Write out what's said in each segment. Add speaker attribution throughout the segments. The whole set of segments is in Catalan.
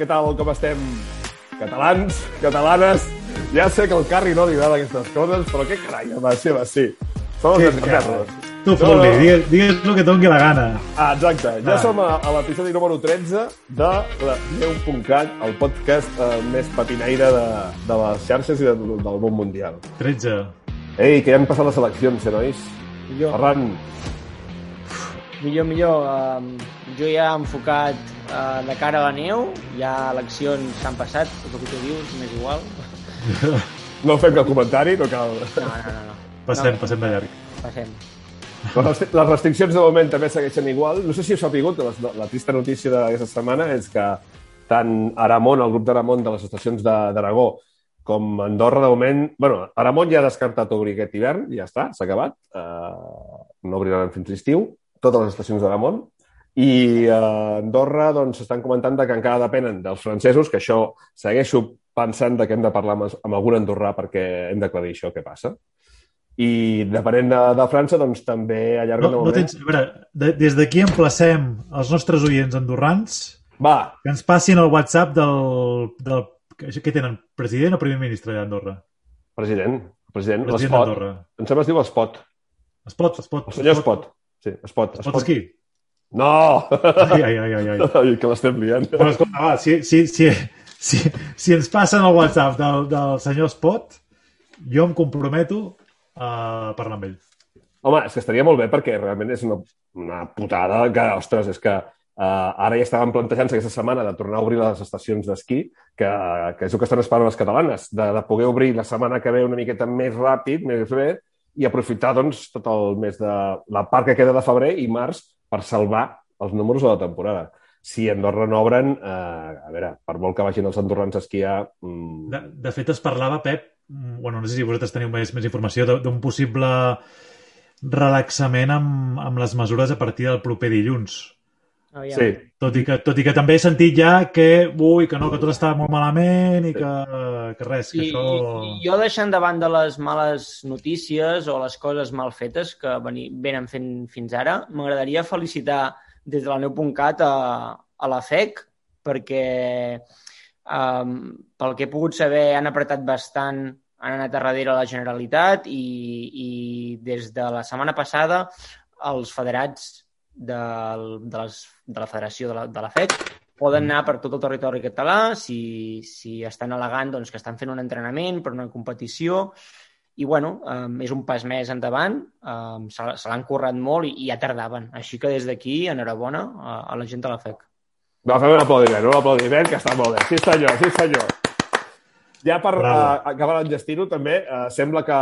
Speaker 1: què tal, com estem? Catalans, catalanes... Ja sé que al Carri no li agrada aquestes coses, però què carai, va ser, va ser. Som els
Speaker 2: Sí,
Speaker 1: experts.
Speaker 2: Tu, Folli, no, no. digues, digues el que doni la gana.
Speaker 1: Ah, exacte. Ja
Speaker 2: Ah.
Speaker 1: som a, a l'episodi número 13 de la Neu.cat, el podcast eh, més patinaire de, de les xarxes i de, del món mundial.
Speaker 2: 13.
Speaker 1: Ei, que ja han passat les eleccions, eh, nois?
Speaker 3: Millor,
Speaker 1: Ferran,
Speaker 3: millor, millor. Um, jo ja he enfocat uh, de cara a la neu, ja eleccions s'han passat, tot el que tu dius, m'és igual.
Speaker 1: no fem cap comentari, no cal...
Speaker 3: No, no, no, no.
Speaker 2: Passem,
Speaker 3: no,
Speaker 2: passem de llarg.
Speaker 3: Passem.
Speaker 1: Les restri- les restriccions de moment també segueixen igual. No sé si heu sabut, la, la trista notícia d'aquesta setmana és que tant Aramon, el grup d'Aramon de les estacions de- d'Aragó, com Andorra, de moment... bueno, Aramon ja ha descartat obrir aquest hivern, ja està, s'ha acabat. Uh, no obriran fins l'estiu, totes les estacions d'Aramon. I uh, Andorra, doncs, estan comentant de que encara depenen dels francesos, que això segueixo pensant de que hem de parlar amb, amb algun andorrà perquè hem d'aclarir això, què passa. I depenent de, de França, doncs també allarguen
Speaker 2: No,
Speaker 1: de
Speaker 2: no tens, a veure, de, des d'aquí emplacem els nostres oients andorrans
Speaker 1: Va,
Speaker 2: que ens passin el WhatsApp del... del què tenen? President o primer ministre d'Andorra?
Speaker 1: president. President,
Speaker 2: President d'Andorra.
Speaker 1: Em sembla es diu Espot.
Speaker 2: Es pot, es pot.
Speaker 1: El senyor Espot. Sí, Espot.
Speaker 2: Es pot esquí?
Speaker 1: No!
Speaker 2: Ai, ai, ai, ai. ai.
Speaker 1: Que l'estem liant.
Speaker 2: Bueno, escolta, va, si, si, si, si, si ens passen el WhatsApp del, del senyor Spot, jo em comprometo a parlar amb ell.
Speaker 1: Home, és que estaria molt bé perquè realment és una, una putada que, ostres, és que uh, ara ja estaven plantejant-se aquesta setmana de tornar a obrir les estacions d'esquí, que, que és el que estan esperant les catalanes, de, de poder obrir la setmana que ve una miqueta més ràpid, més bé, i aprofitar doncs, tot el mes de la part que queda de febrer i març per salvar els números de la temporada. Si Andorra no obren, eh, a veure, per molt que vagin els andorrans a esquiar... Mm,
Speaker 2: De, de fet, es parlava, Pep, mm, bueno, no sé si vosaltres teniu més, més informació, d'un possible relaxament amb, amb les mesures a partir del proper dilluns.
Speaker 3: Aviam.
Speaker 1: sí,
Speaker 2: Tot i, que, tot i que també he sentit ja que, ui, que no, que tot està molt malament i que, que res, que
Speaker 3: I,
Speaker 2: això...
Speaker 3: i, jo deixant davant de les males notícies o les coses mal fetes que veni, venen fent fins ara, m'agradaria felicitar des de la neu.cat a, a la FEC perquè um, pel que he pogut saber han apretat bastant han anat a darrere la Generalitat i, i des de la setmana passada els federats del, de, les, de la Federació de la, de la FEC poden anar per tot el territori català. Si, si estan al·legant doncs, que estan fent un entrenament per una competició. I bueno, um, és un pas més endavant. Um, se, se l'han currat molt i, i ja tardaven, així que des d'aquí enhorabona a, a la gent de la FEC
Speaker 1: Va, fem un aplaudiment, un aplaudiment, que està molt bé. Sí, senyor, sí, senyor. Ja per uh, acabar l'enllestino, també, uh, sembla que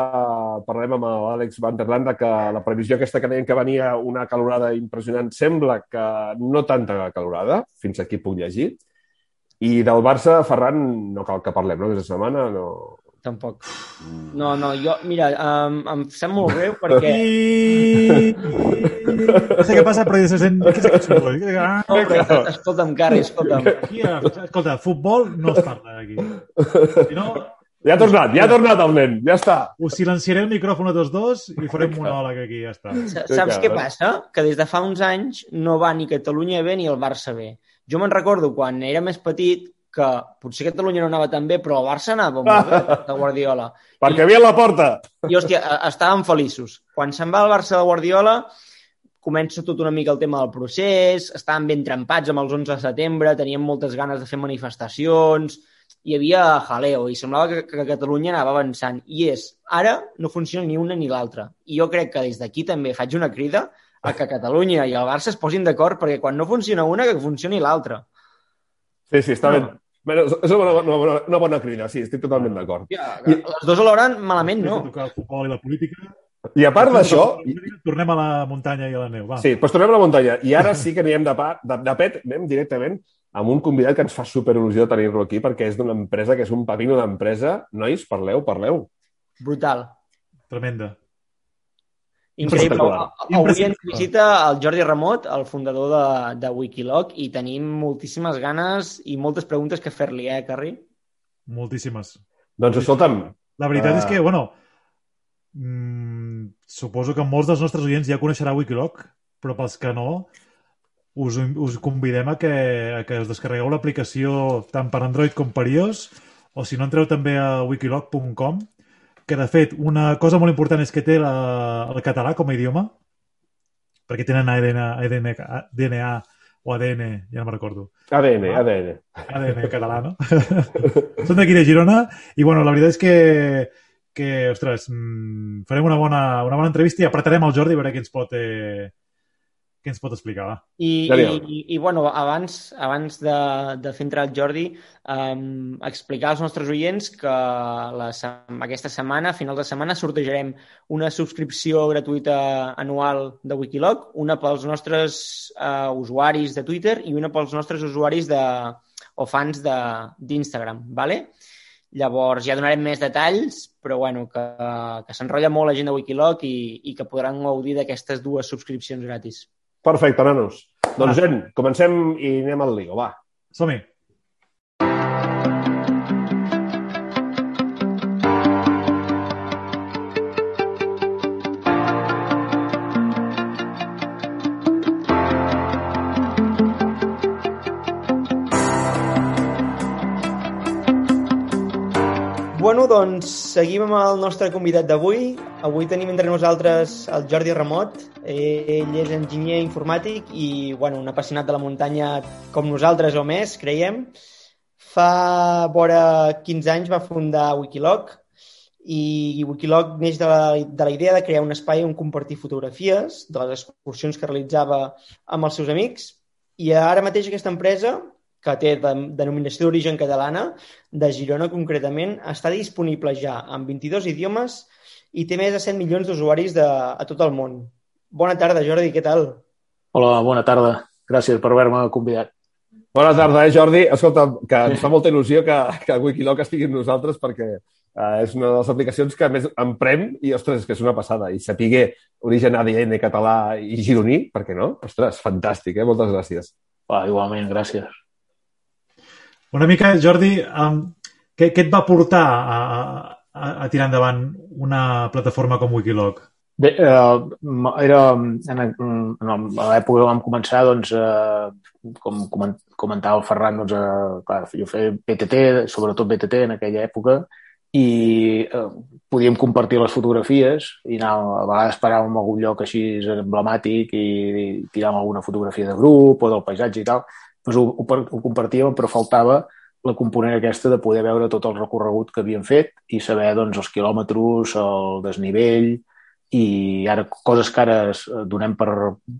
Speaker 1: parlarem amb l'Àlex Van der Landa que la previsió aquesta que deien que venia una calorada impressionant sembla que no tanta calorada, fins aquí puc llegir. I del Barça, Ferran, no cal que parlem, no? Aquesta setmana, no...
Speaker 3: tampoc no, no, jo, mira um, em sap molt greu perquè
Speaker 2: I... No sé què passa, però se sent... Què és aquest soroll? Ah,
Speaker 3: no, però, escolta'm, Carri, escolta'm
Speaker 2: Aquí, eh, escolta, futbol no es parla aquí. Si no,
Speaker 1: Ja ha tornat, ja ha tornat el nen, ja està.
Speaker 2: us silenciaré el micròfon a tots dos i farem monòleg aquí, ja està.
Speaker 3: Sa- Saps què passa? Que des de fa uns anys no va ni Catalunya bé ni el Barça bé. Jo me'n recordo quan era més petit que potser Catalunya no anava tan bé, però el Barça anava molt bé, de Guardiola.
Speaker 1: Perquè havia la porta.
Speaker 3: I, hòstia, estàvem feliços. Quan se'n va al Barça de Guardiola, comença tot una mica el tema del procés, estàvem ben trempats amb els 11 de setembre, teníem moltes ganes de fer manifestacions, hi havia jaleo i semblava que, que Catalunya anava avançant. I és, ara no funciona ni una ni l'altra. I jo crec que des d'aquí també faig una crida a que Catalunya i el Barça es posin d'acord perquè quan no funciona una, que funcioni l'altra.
Speaker 1: Sí, sí, està
Speaker 2: No.
Speaker 1: bé. Bueno, és una bona, una, bona, una bona crida, sí, estic totalment d'acord.
Speaker 3: Ja, les dues alhora malament no.
Speaker 2: Tocar el futbol i la política...
Speaker 1: I a part d'això,
Speaker 2: Tornem a la muntanya i a la neu, va.
Speaker 1: Sí, doncs tornem a la muntanya. I ara sí que anirem de, pa, de, de pet, anem directament amb un convidat que ens fa superil·lusió tenir-lo aquí perquè és d'una empresa que és un pepino d'empresa. Nois, parleu, parleu.
Speaker 3: Brutal.
Speaker 2: Tremenda.
Speaker 3: Increïble. Avui ens visita el Jordi Ramot, el fundador de, de Wikiloc, i tenim moltíssimes ganes i moltes preguntes que fer-li, eh, Carri?
Speaker 2: Moltíssimes.
Speaker 1: Doncs escolta'm,
Speaker 2: La veritat
Speaker 1: Ah.
Speaker 2: és que, bueno, mm, suposo que molts dels nostres oients ja coneixerà Wikiloc, però pels que no, us, us convidem a que, a que us descarregueu l'aplicació tant per Android com per iOS, o si no entreu també a wikilog.com, que de fet una cosa molt important és que té la, el català com a idioma, perquè tenen ADN, ADN, DNA o ADN, ja no me'n recordo.
Speaker 1: ADN, ah, ADN.
Speaker 2: ADN català, no? Són d'aquí de Girona i, bueno, la veritat és que, que ostres, mm, farem una bona, una bona entrevista i apretarem el Jordi a veure què ens pot, eh, què ens pot explicar, va?
Speaker 3: I, i, i bueno, abans, abans de, de fer entrar el Jordi, um, explicar als nostres oients que la, aquesta setmana, a final de setmana, sortejarem una subscripció gratuïta anual de Wikilog, una pels nostres uh, usuaris de Twitter i una pels nostres usuaris de, o fans d'Instagram, ¿vale? Llavors ja donarem més detalls, però bueno, que, que s'enrotlla molt la gent de Wikilog i, i que podran gaudir d'aquestes dues subscripcions gratis.
Speaker 1: Perfecte, nanos. Doncs, gent, comencem i anem al lío, va.
Speaker 2: Som-hi.
Speaker 3: Bueno, doncs seguim amb el nostre convidat d'avui. Avui tenim entre nosaltres el Jordi Ramot. Ell és enginyer informàtic i bueno, un apassionat de la muntanya com nosaltres o més, creiem. Fa vora 15 anys va fundar Wikilog i Wikilog neix de la, de la idea de crear un espai on compartir fotografies de les excursions que realitzava amb els seus amics i ara mateix aquesta empresa que té de, denominació d'origen catalana, de Girona concretament, està disponible ja en 22 idiomes i té més de 100 milions d'usuaris a tot el món. Bona tarda, Jordi, què tal?
Speaker 4: Hola, bona tarda. Gràcies per haver-me convidat.
Speaker 1: Bona tarda, eh, Jordi. Escolta, que ens fa molta il·lusió que, que Wikiloc estigui amb nosaltres perquè eh, és una de les aplicacions que més emprem i, ostres, és que és una passada. I sapiguer origen ADN català i gironí, per què no? Ostres, fantàstic, eh? Moltes gràcies.
Speaker 4: Va, igualment, gràcies.
Speaker 2: Una mica, Jordi, um, què, què et va portar a, a, a tirar endavant una plataforma com Wikilog?
Speaker 4: Bé, eh, era en, en l'època que vam començar, doncs, eh, com comentava el Ferran, doncs, eh, clar, jo feia BTT, sobretot BTT en aquella època, i eh, podíem compartir les fotografies i anar, a vegades paràvem en algun lloc així emblemàtic i, i tiràvem alguna fotografia de grup o del paisatge i tal, doncs ho, ho, ho compartíem, però faltava la component aquesta de poder veure tot el recorregut que havien fet i saber doncs, els quilòmetres, el desnivell i ara coses que ara donem per,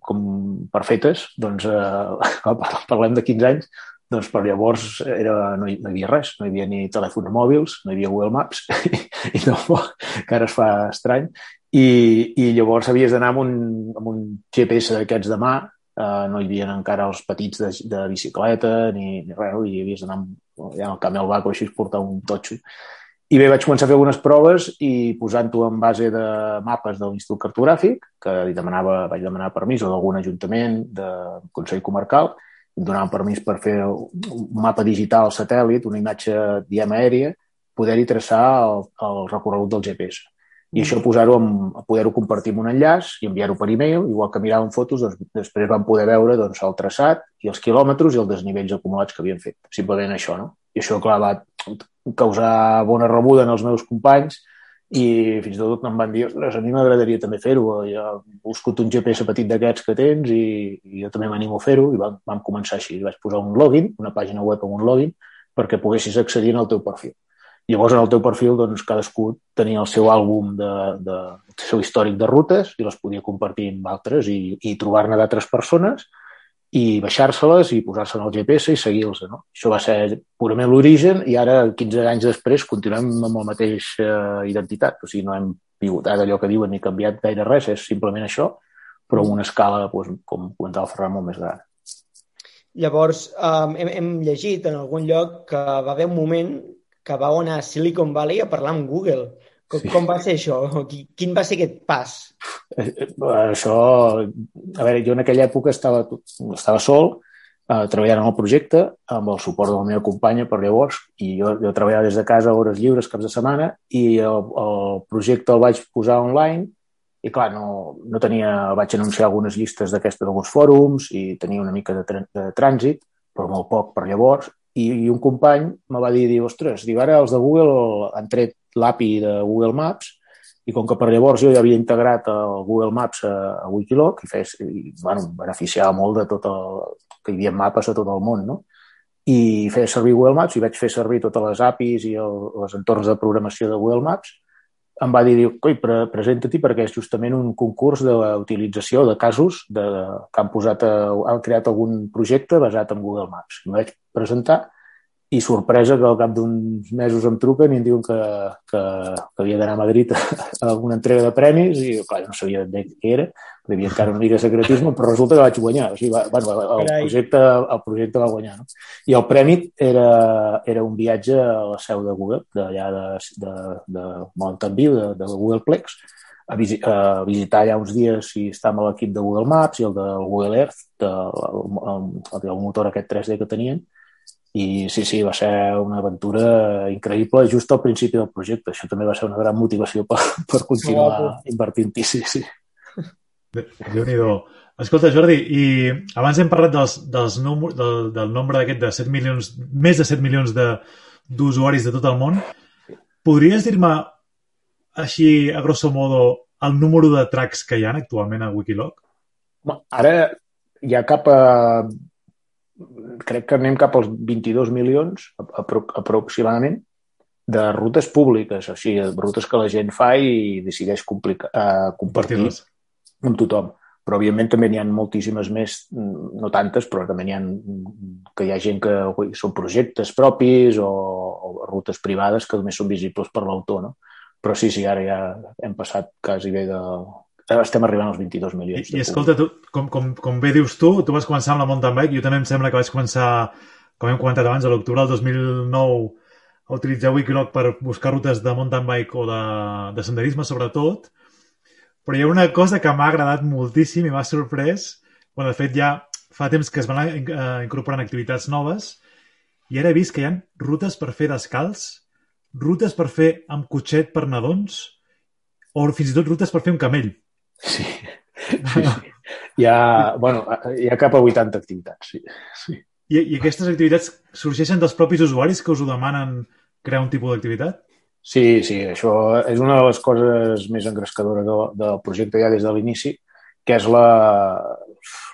Speaker 4: com, per fetes, doncs eh, parlem de 15 anys, doncs per llavors era, no, hi, no hi havia res, no hi havia ni telèfons mòbils, no hi havia Google Maps, i no, que ara es fa estrany, i, i llavors havies d'anar amb, un, amb un GPS d'aquests de mà eh, no hi havia encara els petits de, de bicicleta ni, ni res, i havies d'anar ja al camel vac o així portar un totxo. I bé, vaig començar a fer algunes proves i posant-ho en base de mapes de l'Institut Cartogràfic, que li demanava, vaig demanar permís o d'algun ajuntament, de Consell Comarcal, em donaven permís per fer un mapa digital satèl·lit, una imatge diem aèria, poder-hi traçar el, el recorregut del GPS i això posar-ho poder-ho compartir amb un enllaç i enviar-ho per e-mail, igual que miràvem fotos, doncs després vam poder veure doncs, el traçat i els quilòmetres i els desnivells acumulats que havien fet. Simplement això, no? I això, clar, va causar bona rebuda en els meus companys i fins i tot em van dir, ostres, a mi m'agradaria també fer-ho, ja he buscat un GPS petit d'aquests que tens i, i jo també m'animo a fer-ho i vam, vam començar així. Vaig posar un login, una pàgina web amb un login, perquè poguessis accedir al teu perfil. Llavors, en el teu perfil, doncs, cadascú tenia el seu àlbum de, de, el seu històric de rutes i les podia compartir amb altres i, i trobar-ne d'altres persones i baixar-se-les i posar-se en el GPS i seguir-los. No? Això va ser purament l'origen i ara, 15 anys després, continuem amb la mateixa identitat. O sigui, no hem pivotat allò que diuen ni canviat gaire res, és simplement això, però amb una escala, doncs, com comentava el Ferran, molt més gran.
Speaker 3: Llavors, um, hem, hem llegit en algun lloc que va haver un moment que vau anar a Silicon Valley a parlar amb Google. Com, sí. com va ser això? Quin va ser aquest pas?
Speaker 4: Eh, eh, això, a veure, jo en aquella època estava, estava sol, eh, treballant en el projecte, amb el suport de la meva companya per llavors, i jo, jo treballava des de casa hores lliures, caps de setmana, i el, el projecte el vaig posar online i clar, no, no tenia, vaig anunciar algunes llistes d'aquestes d'alguns fòrums i tenia una mica de, de trànsit, però molt poc per llavors, i, i un company me va dir, diu, ostres, diu, ara els de Google han tret l'API de Google Maps i com que per llavors jo ja havia integrat el Google Maps a, a Wikiloc i, fes, i bueno, beneficiava molt de tot el, que hi havia mapes a tot el món, no? I feia servir Google Maps i vaig fer servir totes les APIs i el, els entorns de programació de Google Maps em va dir, coi, pre presenta-t'hi perquè és justament un concurs d'utilització de casos de, que han posat, a, han creat algun projecte basat en Google Maps. Em vaig presentar i sorpresa que al cap d'uns mesos em truquen i em diuen que, que, que havia d'anar a Madrid a una entrega de premis i clar, no sabia bé què era, hi havia encara una mica de secretisme, però resulta que vaig guanyar. O sigui, va, bueno, el, projecte, el projecte va guanyar. No? I el premi era, era un viatge a la seu de Google, d'allà de, de, de Mountain View, de, de Google Plex, a, visi a visitar allà uns dies i estar amb l'equip de Google Maps i el de Google Earth, de, el, el, el, motor aquest 3D que tenien, i sí, sí, va ser una aventura increïble just al principi del projecte. Això també va ser una gran motivació per, per continuar invertint-hi, sí, sí.
Speaker 2: Déu nhi Escolta, Jordi, i abans hem parlat dels, dels número, del, del nombre d'aquest de 7 milions, més de 7 milions d'usuaris de, de tot el món. Podries dir-me així, a grosso modo, el número de tracks que hi ha actualment a Wikiloc?
Speaker 4: Ara hi ha cap a crec que anem cap als 22 milions apro aproximadament de rutes públiques, o sigui, rutes que la gent fa i decideix uh, compartir amb tothom. Però, òbviament, també n'hi ha moltíssimes més, no tantes, però també n'hi ha que hi ha gent que ui, són projectes propis o, o rutes privades que només són visibles per l'autor, no? Però sí, sí, ara ja hem passat quasi bé de, estem arribant als 22 milions.
Speaker 2: I, i escolta, tu, com, com, com bé dius tu, tu vas començar amb la mountain bike, jo també em sembla que vaig començar, com hem comentat abans, a l'octubre del 2009 a utilitzar Wikiloc per buscar rutes de mountain bike o de, de senderisme, sobretot, però hi ha una cosa que m'ha agradat moltíssim i m'ha sorprès, bueno, de fet ja fa temps que es van eh, incorporant activitats noves i ara he vist que hi ha rutes per fer descalç, rutes per fer amb cotxet per nadons o fins i tot rutes per fer un camell.
Speaker 4: Sí, sí, sí. Hi ha, bueno, hi ha cap a 80 activitats, sí. sí.
Speaker 2: I, I aquestes activitats sorgeixen dels propis usuaris que us ho demanen crear un tipus d'activitat?
Speaker 4: Sí, sí, això és una de les coses més engrescadores del, del projecte ja des de l'inici, que és la,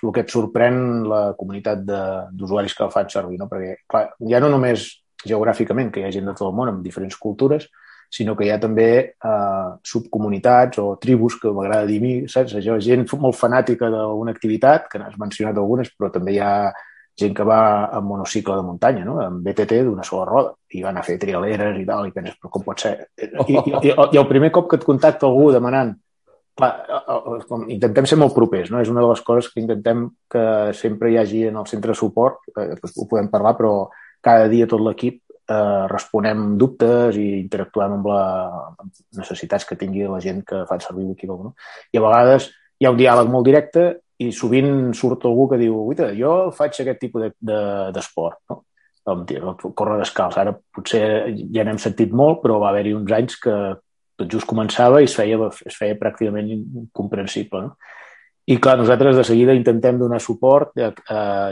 Speaker 4: el que et sorprèn la comunitat d'usuaris que el fan servir, no? perquè clar, ja no només geogràficament, que hi ha gent de tot el món amb diferents cultures, sinó que hi ha també eh, subcomunitats o tribus, que m'agrada dir a mi, saps? Això, gent molt fanàtica d'una activitat, que n'has mencionat algunes, però també hi ha gent que va amb monocicle de muntanya, no? amb BTT d'una sola roda, i van a fer trialeres i tal, i penses, però com pot ser? I, i, i, el primer cop que et contacta algú demanant com, intentem ser molt propers, no? és una de les coses que intentem que sempre hi hagi en el centre de suport, eh, ho podem parlar, però cada dia tot l'equip eh, responem dubtes i interactuem amb, amb necessitats que tingui la gent que fan servir Wikiloc. No? I a vegades hi ha un diàleg molt directe i sovint surt algú que diu uita, jo faig aquest tipus d'esport, de, de, no? córrer descalç. Ara potser ja n'hem sentit molt, però va haver-hi uns anys que tot just començava i es feia, es feia pràcticament incomprensible. No? I clar, nosaltres de seguida intentem donar suport eh,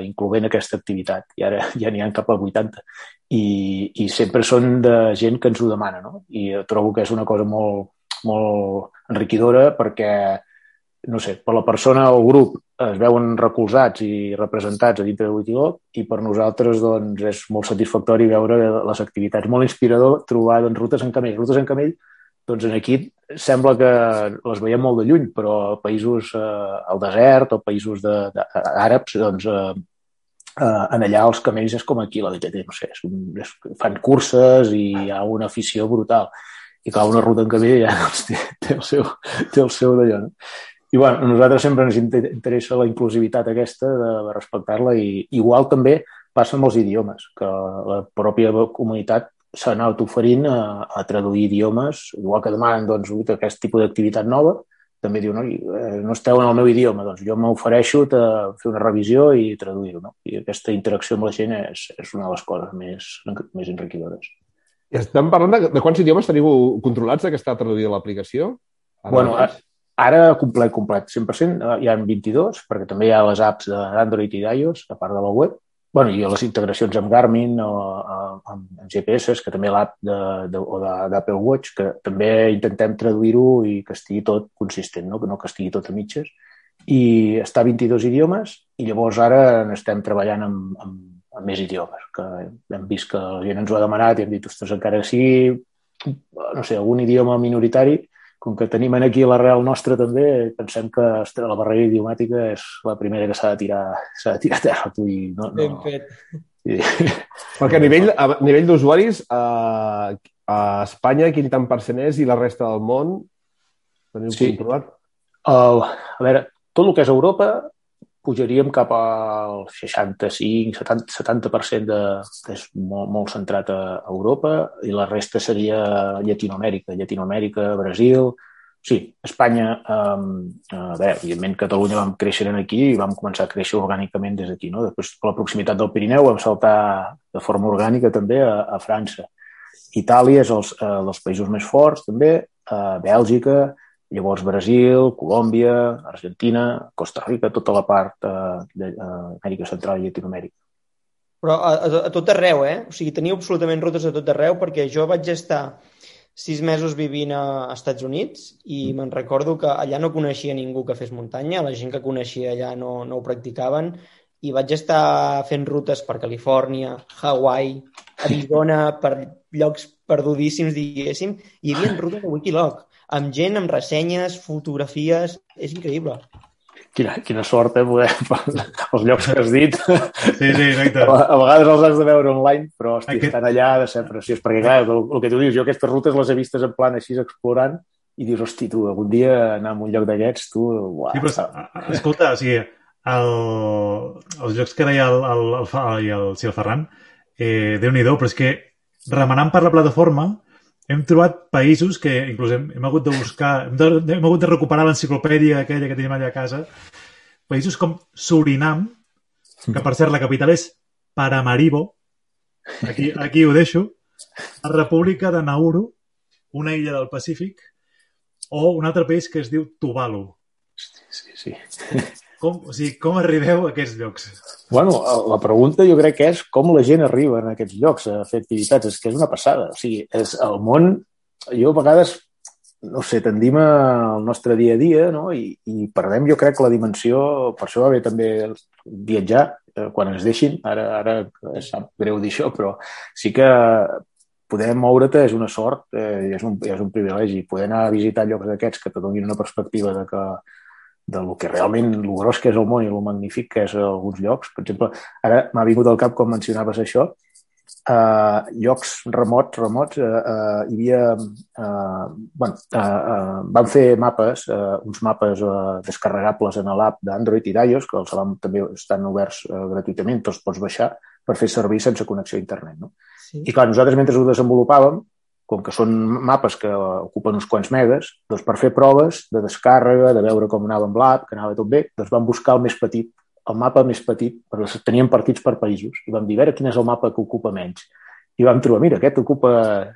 Speaker 4: incloent aquesta activitat. I ara ja n'hi ha cap a 80. I, I sempre són de gent que ens ho demana, no? I trobo que és una cosa molt, molt enriquidora perquè, no sé, per la persona o el grup es veuen recolzats i representats a dintre de Wikiloc i per nosaltres doncs, és molt satisfactori veure les activitats. Molt inspirador trobar doncs, rutes en camell. Rutes en camell doncs aquí sembla que les veiem molt de lluny, però a països eh, al desert o països de, de, àrabs, doncs eh, eh, en allà els camells és com aquí la DTT, no sé, és un, és, fan curses i hi ha una afició brutal. I clar, una ruta en camell ja doncs, té, té, el seu, té el seu d'allò, no? I bueno, a nosaltres sempre ens interessa la inclusivitat aquesta de, de respectar-la i igual també passa amb els idiomes, que la pròpia comunitat s'ha anat oferint a, a traduir idiomes, igual que demanen doncs, aquest tipus d'activitat nova, també diu, no, eh, no esteu en el meu idioma, doncs jo m'ofereixo a fer una revisió i traduir-ho. No? I aquesta interacció amb la gent és, és una de les coses més, més enriquidores.
Speaker 1: I estem parlant de, de quants idiomes teniu controlats que està traduïda l'aplicació?
Speaker 4: Bueno, a, Ara complet, complet, 100%, eh, hi ha 22, perquè també hi ha les apps d'Android i d'iOS, a part de la web, bueno, i les integracions amb Garmin o amb, GPS, que també l'app de, de, o d'Apple Watch, que també intentem traduir-ho i que estigui tot consistent, no? que no que estigui tot a mitges. I està a 22 idiomes i llavors ara n'estem treballant amb, amb, amb més idiomes, que hem vist que la gent ens ho ha demanat i hem dit, ostres, encara que sigui, no sé, algun idioma minoritari, com que tenim aquí l'arrel nostra també, pensem que la barrera idiomàtica és la primera que s'ha de tirar s'ha de tirar a terra. Tu, i no, no,
Speaker 3: Ben fet.
Speaker 1: Sí. Perquè a nivell, a nivell d'usuaris, a, a Espanya quin tant per cent és i la resta del món? Teniu
Speaker 4: Sí.
Speaker 1: controlat?
Speaker 4: El, a veure, tot el que és Europa pujaríem cap al 65, 70, 70% de, és molt, molt centrat a Europa i la resta seria Llatinoamèrica, Llatinoamèrica, Brasil... Sí, Espanya, um, a veure, evidentment Catalunya vam créixer aquí i vam començar a créixer orgànicament des d'aquí, no? Després, per la proximitat del Pirineu, vam saltar de forma orgànica també a, a França. Itàlia és els, eh, dels països més forts, també, eh, Bèlgica, llavors Brasil, Colòmbia, Argentina, Costa Rica, tota la part eh, d'Amèrica Central i Llatinoamèrica.
Speaker 3: Però a, a, tot arreu, eh? O sigui, teniu absolutament rutes a tot arreu perquè jo vaig estar sis mesos vivint a Estats Units i me'n recordo que allà no coneixia ningú que fes muntanya, la gent que coneixia allà no, no ho practicaven i vaig estar fent rutes per Califòrnia, Hawaii, Arizona, per llocs perdudíssims, diguéssim, i hi havia rutes de Wikiloc, amb gent, amb ressenyes, fotografies... És increïble.
Speaker 4: Quina, quina sort, eh, poder, els llocs que has dit.
Speaker 2: Sí, sí, exacte.
Speaker 4: A, a vegades els has de veure online, però hosti,
Speaker 2: Aquest-
Speaker 4: estan allà de ser preciós, perquè clar, el, el que tu dius, jo aquestes rutes les he vistes en plan així explorant i dius, hosti, tu, algun dia anar a un lloc d'aquests, tu, uah,
Speaker 2: Sí, però, escolta, o sigui, el, els jocs que deia el, el, el, i el, sí, el Ferran, eh, déu nhi però és que remenant per la plataforma hem trobat països que inclús hem, hem hagut de buscar, hem, de, hem hagut de recuperar l'enciclopèdia aquella que tenim allà a casa, països com Surinam, que per cert la capital és Paramaribo, aquí, aquí ho deixo, la República de Nauru, una illa del Pacífic, o un altre país que es diu Tuvalu.
Speaker 4: sí, sí.
Speaker 2: Com, o sigui, com arribeu a aquests llocs?
Speaker 4: Bueno, la pregunta jo crec que és com la gent arriba en aquests llocs a fer activitats. És que és una passada. O sigui, és el món... Jo a vegades, no sé, tendim al nostre dia a dia no? I, i perdem, jo crec, la dimensió... Per això va bé també viatjar eh, quan ens deixin. Ara, ara sap greu dir això, però sí que poder moure't és una sort eh, és un, és un privilegi. Poder anar a visitar llocs d'aquests que te donin una perspectiva de que de lo que realment, el gros que és el món i el magnífic que és alguns llocs. Per exemple, ara m'ha vingut al cap, com mencionaves això, uh, llocs remots, remots, uh, uh, hi havia... Uh, bueno, uh, uh, van fer mapes, uh, uns mapes uh, descarregables en l'app d'Android i d'iOS, que els vam, també estan oberts uh, gratuïtament, tots pots baixar per fer servir sense connexió a internet. No?
Speaker 3: Sí.
Speaker 4: I clar, nosaltres mentre ho desenvolupàvem, com que són mapes que ocupen uns quants megas, doncs per fer proves de descàrrega, de veure com anava amb l'app, que anava tot bé, doncs vam buscar el més petit, el mapa més petit, perquè teníem partits per països, i vam dir, a veure quin és el mapa que ocupa menys. I vam trobar, mira, aquest ocupa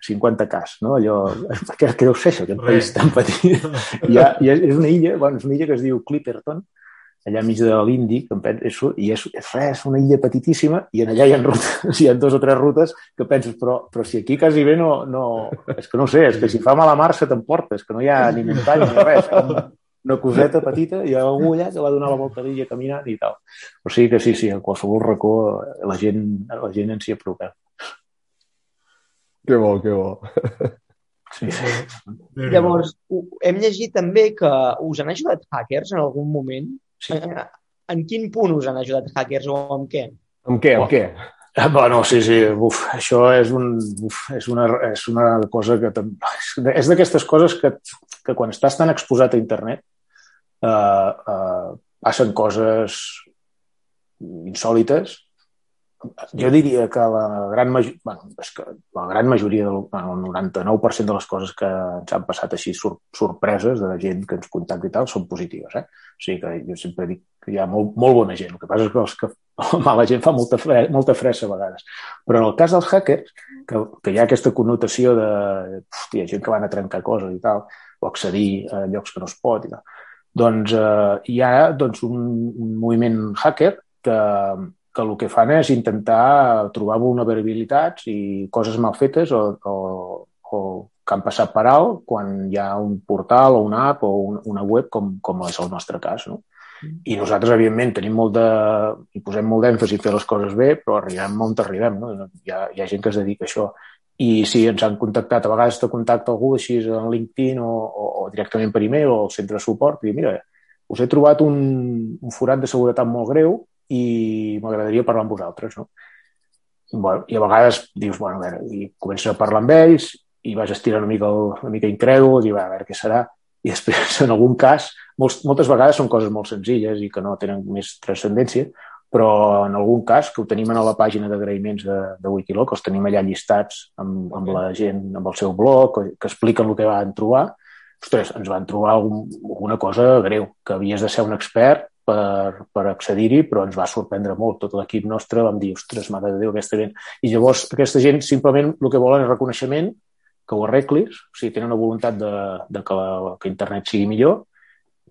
Speaker 4: 50 cas, no? Allò, què, què deu ser això, aquest país tan petit? I, ha, i és una illa, bueno, és una illa que es diu Clipperton, allà enmig de l'Índic, és, i és, és res, una illa petitíssima, i en allà hi ha, rutes, hi ha dos o tres rutes que penses, però, però si aquí quasi bé no, no... És que no ho sé, és que si fa mala mar se t'emportes, que no hi ha ni muntanya ni res, com una coseta petita, i hi ha algú allà que va donar la volta a l'illa caminant i tal. O sigui que sí, sí, a qualsevol racó la gent, la gent en s'hi apropa.
Speaker 1: Que bo, que bo.
Speaker 4: Sí.
Speaker 3: Llavors, hem llegit també que us han ajudat hackers en algun moment.
Speaker 4: Sí.
Speaker 3: En, en quin punt us han ajudat hackers o amb què?
Speaker 1: Amb què, amb què?
Speaker 4: Ah, Bueno, sí, sí, uf, això és, un, uf, és, una, és una cosa que... És d'aquestes coses que, que quan estàs tan exposat a internet eh, eh, passen coses insòlites. Jo diria que la gran, major, bueno, és que la gran majoria, del, bueno, el 99% de les coses que ens han passat així sor, sorpreses de gent que ens contacta i tal són positives. Eh? O sigui que jo sempre dic que hi ha molt, molt bona gent. El que passa és que, els que la mala gent fa molta, fre, molta fressa a vegades. Però en el cas dels hackers, que, que hi ha aquesta connotació de hòstia, gent que van a trencar coses i tal, o accedir a llocs que no es pot. I tal. Doncs eh, hi ha doncs, un, un moviment hacker que, que el que fan és intentar trobar vulnerabilitats i coses mal fetes o, o, o que han passat per alt quan hi ha un portal o una app o un, una web com, com és el nostre cas. No? I nosaltres, evidentment, tenim molt de... i posem molt d'èmfasi a fer les coses bé, però arribem on arribem. No? Hi, ha, hi ha gent que es dedica a això. I si ens han contactat, a vegades te contacta algú així en LinkedIn o, o, o directament per e-mail o al centre de suport i mira, us he trobat un, un forat de seguretat molt greu i m'agradaria parlar amb vosaltres. No? Bueno, I a vegades dius, bueno, a veure, i comences a parlar amb ells i vas estirar una mica, una mica incrèdul i va, a veure què serà. I després, en algun cas, molts, moltes vegades són coses molt senzilles i que no tenen més transcendència, però en algun cas, que ho tenim a la pàgina d'agraïments de, de Wikiloc, els tenim allà llistats amb, amb la gent, amb el seu blog, que expliquen el que van trobar, ostres, ens van trobar algun, alguna cosa greu, que havies de ser un expert per, per accedir-hi, però ens va sorprendre molt. Tot l'equip nostre vam dir, ostres, mare de Déu, aquesta gent. I llavors aquesta gent simplement el que volen és reconeixement, que ho arreglis, o sigui, tenen una voluntat de, de que, la, que internet sigui millor,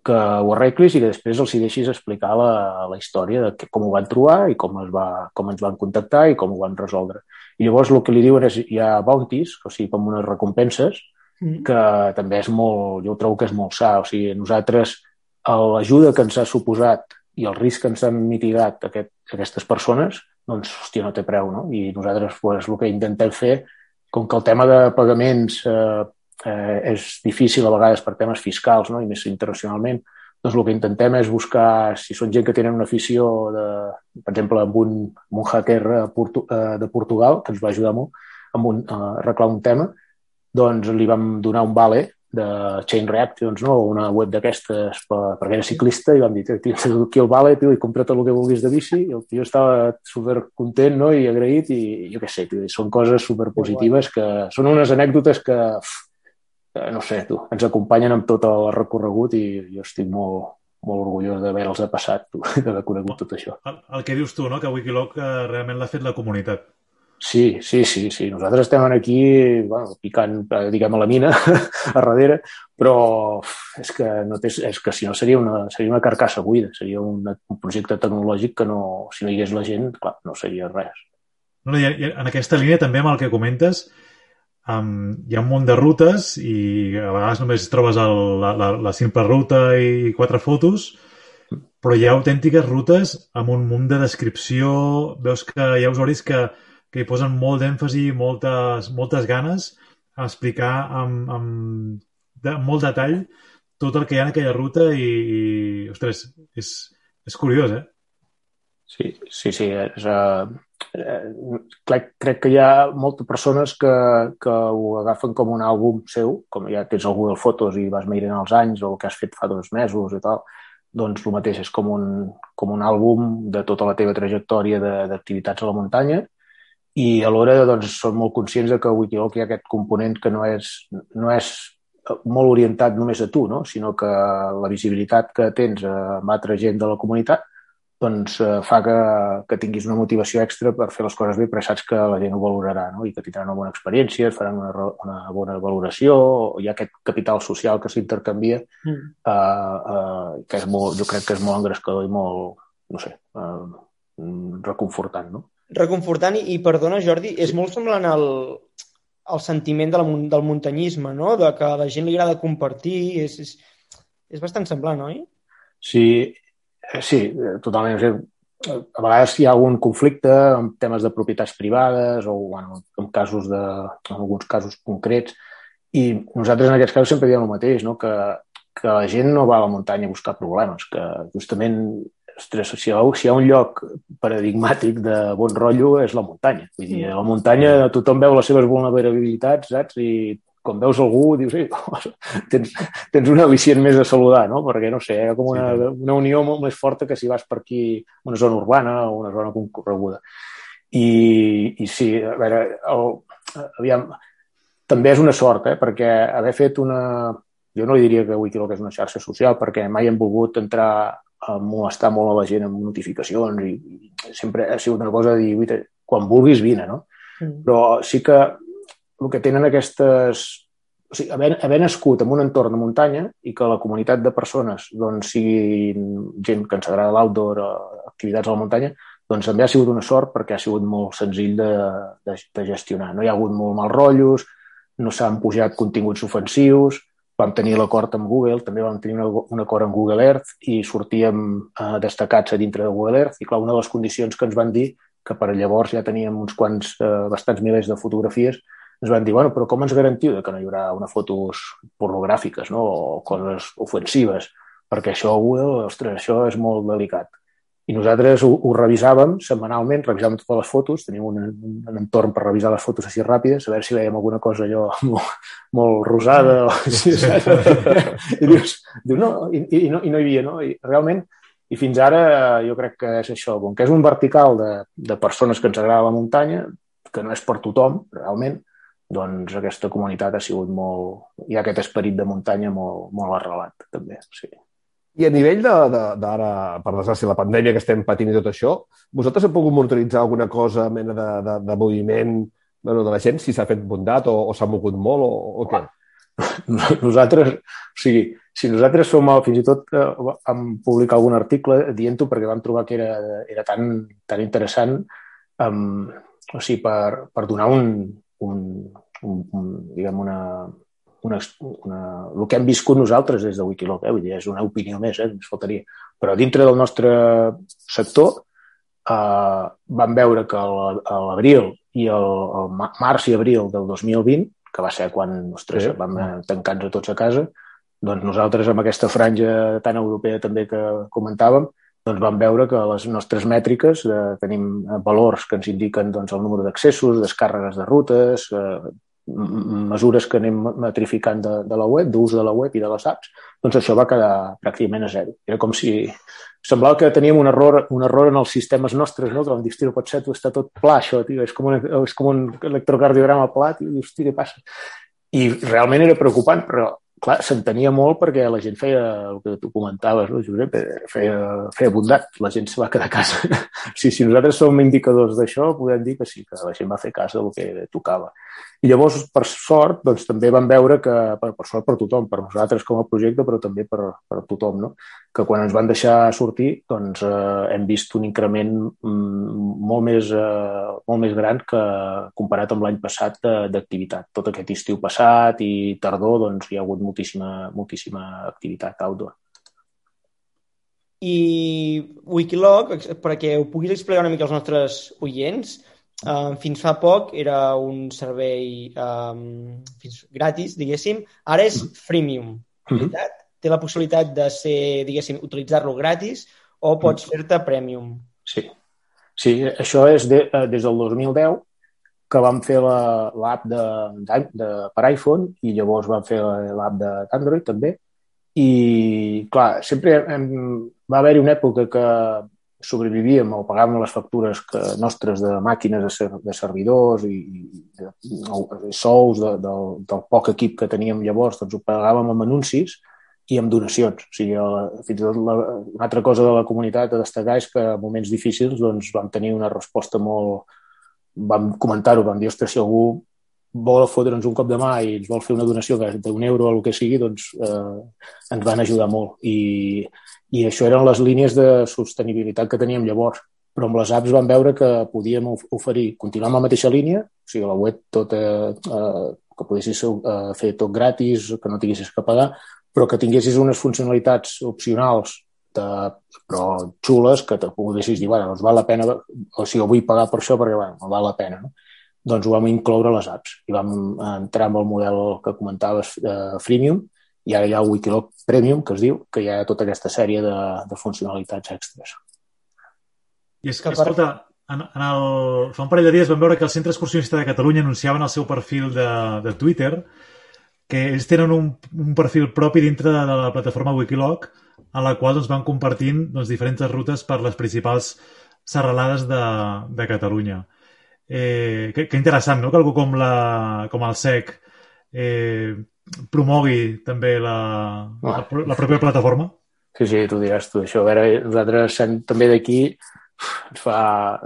Speaker 4: que ho arreglis i que després els hi deixis explicar la, la història de que, com ho van trobar i com, es va, com ens van contactar i com ho van resoldre. I llavors el que li diuen és hi ha bounties, o sigui, com unes recompenses, mm. que també és molt, jo trobo que és molt sa. O sigui, nosaltres l'ajuda que ens ha suposat i el risc que ens han mitigat aquest, aquestes persones, doncs, hòstia, no té preu, no? I nosaltres, pues, el que intentem fer com que el tema de pagaments eh, eh, és difícil a vegades per temes fiscals no? i més internacionalment, doncs el que intentem és buscar, si són gent que tenen una afició, de, per exemple, amb un, amb un hacker Portu, eh, de Portugal, que ens va ajudar molt amb un, a arreglar un tema, doncs li vam donar un vale de Chain Reactions, no? una web d'aquestes per, perquè era ciclista i vam dir, tio, aquí el vale, tio, i compra tot el que vulguis de bici, i el tio estava super content no? i agraït, i jo què sé, tio, són coses super positives que són unes anècdotes que, que no sé, tu, ens acompanyen amb tot el recorregut i jo estic molt, molt orgullós d'haver-los passat, d'haver conegut tot això.
Speaker 2: El, el que dius tu, no? que Wikiloc eh, realment l'ha fet la comunitat.
Speaker 4: Sí, sí, sí, sí. Nosaltres estem aquí, bueno, picant, eh, diguem, a la mina a darrere, però és que, no té, és que si no seria una, seria una carcassa buida, seria un, un projecte tecnològic que no, si no hi hagués la gent, clar, no seria res.
Speaker 2: No, i, en aquesta línia també amb el que comentes, um, hi ha un munt de rutes i a vegades només trobes el, la, la, la simple ruta i quatre fotos, però hi ha autèntiques rutes amb un munt de descripció, veus que hi ha usuaris que que hi posen molt d'èmfasi i moltes, moltes ganes a explicar amb, amb de, molt detall tot el que hi ha en aquella ruta i, i ostres, és, és curiós, eh?
Speaker 4: Sí, sí, sí. És, uh, uh, crec, crec que hi ha moltes persones que, que ho agafen com un àlbum seu, com ja tens algú de fotos i vas mirant els anys o el que has fet fa dos mesos i tal, doncs el mateix, és com un, com un àlbum de tota la teva trajectòria d'activitats a la muntanya i alhora doncs, són molt conscients de que a Wikiloc hi ha aquest component que no és, no és molt orientat només a tu, no? sinó que la visibilitat que tens amb altra gent de la comunitat doncs, eh, fa que, que tinguis una motivació extra per fer les coses bé, però saps que la gent ho valorarà no? i que tindran una bona experiència, faran una, una bona valoració, o hi ha aquest capital social que s'intercanvia, mm. uh, uh, que és molt, jo crec que és molt engrescador i molt, no sé, uh, reconfortant. No?
Speaker 3: Reconfortant i, i perdona, Jordi, és molt semblant al, al sentiment de la, del muntanyisme, no? De que a la gent li agrada compartir, és, és, és bastant semblant, oi?
Speaker 4: Sí, eh, sí, totalment. O sigui, a vegades hi ha algun conflicte amb temes de propietats privades o bueno, en, casos de, en alguns casos concrets i nosaltres en aquests casos sempre diem el mateix, no? que, que la gent no va a la muntanya a buscar problemes, que justament ostres, si hi, ha, si hi ha un lloc paradigmàtic de bon rotllo és la muntanya. Vull dir, a la muntanya tothom veu les seves vulnerabilitats, saps? I quan veus algú dius, sí, tens, tens un al·licient més a saludar, no? Perquè, no sé, hi ha com una, una unió molt més forta que si vas per aquí, una zona urbana o una zona concorreguda. I, i sí, a veure, el, aviam, també és una sort, eh? perquè haver fet una... Jo no li diria que Wikiloc és una xarxa social, perquè mai hem volgut entrar a molestar molt a la gent amb notificacions i, i sempre ha sigut una cosa de dir, quan vulguis vine, no? Mm. Però sí que el que tenen aquestes o sigui, haver, haver nascut en un entorn de muntanya i que la comunitat de persones doncs, siguin gent que ens agrada l'outdoor activitats a la muntanya, doncs també ha sigut una sort perquè ha sigut molt senzill de, de, de gestionar. No hi ha hagut molt mal rotllos, no s'han pujat continguts ofensius, vam tenir l'acord amb Google, també vam tenir una, un acord amb Google Earth i sortíem eh, destacats a dintre de Google Earth i clar, una de les condicions que ens van dir que per llavors ja teníem uns quants, eh, bastants milers de fotografies, ens van dir, bueno, però com ens garantiu que no hi haurà una fotos pornogràfiques no? o coses ofensives? Perquè això, Google, ostres, això és molt delicat. I nosaltres ho, ho revisàvem setmanalment, revisàvem totes les fotos, teníem un, un entorn per revisar les fotos així ràpides, a veure si veiem alguna cosa allò molt, molt rosada. O, sí, I dius, diu, no, i, i, no, i no hi havia, no? I realment, i fins ara jo crec que és això, com que és un vertical de, de persones que ens agrada la muntanya, que no és per tothom, realment, doncs aquesta comunitat ha sigut molt... Hi ha aquest esperit de muntanya molt, molt arrelat, també, sí.
Speaker 1: I a nivell d'ara, per desgràcia, la pandèmia que estem patint i tot això, vosaltres heu pogut monitoritzar alguna cosa, mena de, de, de moviment bueno, de la gent, si s'ha fet bondat o, o s'ha mogut molt o, o què?
Speaker 4: Nosaltres, o sigui, si nosaltres som, fins i tot eh, vam publicar algun article dient-ho perquè vam trobar que era, era tan, tan interessant um, o sigui, per, per donar un, un, un, un diguem, una, una, una, el que hem viscut nosaltres des de Wikiloc, eh? Vull dir, és una opinió més, eh? ens faltaria. Però dintre del nostre sector eh, vam veure que a l'abril i el, el març i abril del 2020, que va ser quan ostres, sí. vam tancar-nos tots a casa, doncs nosaltres amb aquesta franja tan europea també que comentàvem, doncs vam veure que les nostres mètriques eh, tenim valors que ens indiquen doncs, el número d'accessos, descàrregues de rutes, eh, mesures que anem metrificant de, de la web, d'ús de la web i de les apps, doncs això va quedar pràcticament a zero. Era com si semblava que teníem un error, un error en els sistemes nostres, no? que vam dir, pot ser, està tot pla, això, tio, és com un, és com un electrocardiograma pla, tio, dius, què passa? I realment era preocupant, però clar, s'entenia molt perquè la gent feia el que tu comentaves, no, Josep? Feia, feia bondat, la gent se va quedar a casa. sí, si nosaltres som indicadors d'això, podem dir que sí, que la gent va fer cas del que tocava. I llavors, per sort, doncs, també vam veure que, per, per sort per tothom, per nosaltres com a projecte, però també per, per tothom, no? que quan ens van deixar sortir doncs, eh, hem vist un increment mm, molt, més, eh, molt més gran que comparat amb l'any passat d'activitat. Tot aquest estiu passat i tardor doncs, hi ha hagut moltíssima, moltíssima activitat outdoor.
Speaker 3: I Wikiloc, perquè ho puguis explicar una mica als nostres oients, Uh, fins fa poc era un servei um, fins, gratis, diguéssim. Ara és freemium, mhm. veritat? Té la possibilitat de ser, diguéssim, utilitzar-lo gratis o pots mhm. fer-te premium.
Speaker 4: Sí. Sí, això és de, eh, des del 2010 que vam fer l'app la, de, de, per iPhone i llavors vam fer l'app d'Android també. I, clar, sempre hem, va haver-hi una època que sobrevivíem o pagàvem les factures que, nostres de màquines de, ser, de servidors i, i de, de sous de, del, del poc equip que teníem llavors, doncs ho pagàvem amb anuncis i amb donacions. O sigui, el, fins i tot la, una altra cosa de la comunitat a destacar és que en moments difícils doncs, vam tenir una resposta molt... Vam comentar-ho, vam dir, ostres, si algú vol fotre'ns un cop de mà i ens vol fer una donació d'un euro o el que sigui, doncs eh, ens van ajudar molt. I, i això eren les línies de sostenibilitat que teníem llavors. Però amb les apps vam veure que podíem oferir, continuar amb la mateixa línia, o sigui, la web tot, eh, eh, que poguessis eh, fer tot gratis, que no tinguessis que pagar, però que tinguessis unes funcionalitats opcionals de, però xules que te poguessis dir, bueno, doncs val la pena, o sigui, vull pagar per això perquè, bueno, val la pena, no? Doncs ho vam incloure a les apps i vam entrar amb el model que comentaves, eh, freemium, i ara hi ha el Wikiloc Premium, que es diu, que hi ha tota aquesta sèrie de, de funcionalitats extres.
Speaker 2: I és que, escolta, en, en el, fa un parell de dies vam veure que el Centre Excursionista de Catalunya anunciaven el seu perfil de, de Twitter que ells tenen un, un perfil propi dintre de, de la plataforma Wikiloc a la qual doncs, van compartint doncs, diferents rutes per les principals serralades de, de Catalunya. Eh, que, que interessant, no?, que algú com, la, com el SEC eh, promogui també la, la, la pròpia plataforma?
Speaker 4: Sí, sí, tu diràs tu això. A veure, nosaltres també d'aquí ens fa,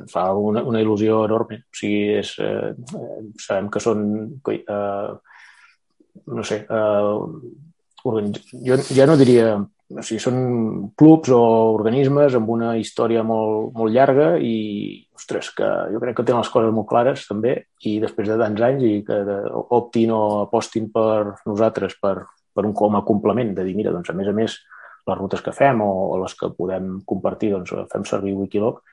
Speaker 4: ens fa una, una il·lusió enorme. O sigui, és, eh, sabem que són eh, no sé, eh, jo ja no diria o sigui, són clubs o organismes amb una història molt, molt llarga i, ostres, que jo crec que tenen les coses molt clares també i després de tants anys i que optin o apostin per nosaltres per, per un com a complement de dir, mira, doncs a més a més les rutes que fem o, o les que podem compartir, doncs fem servir Wikiloc,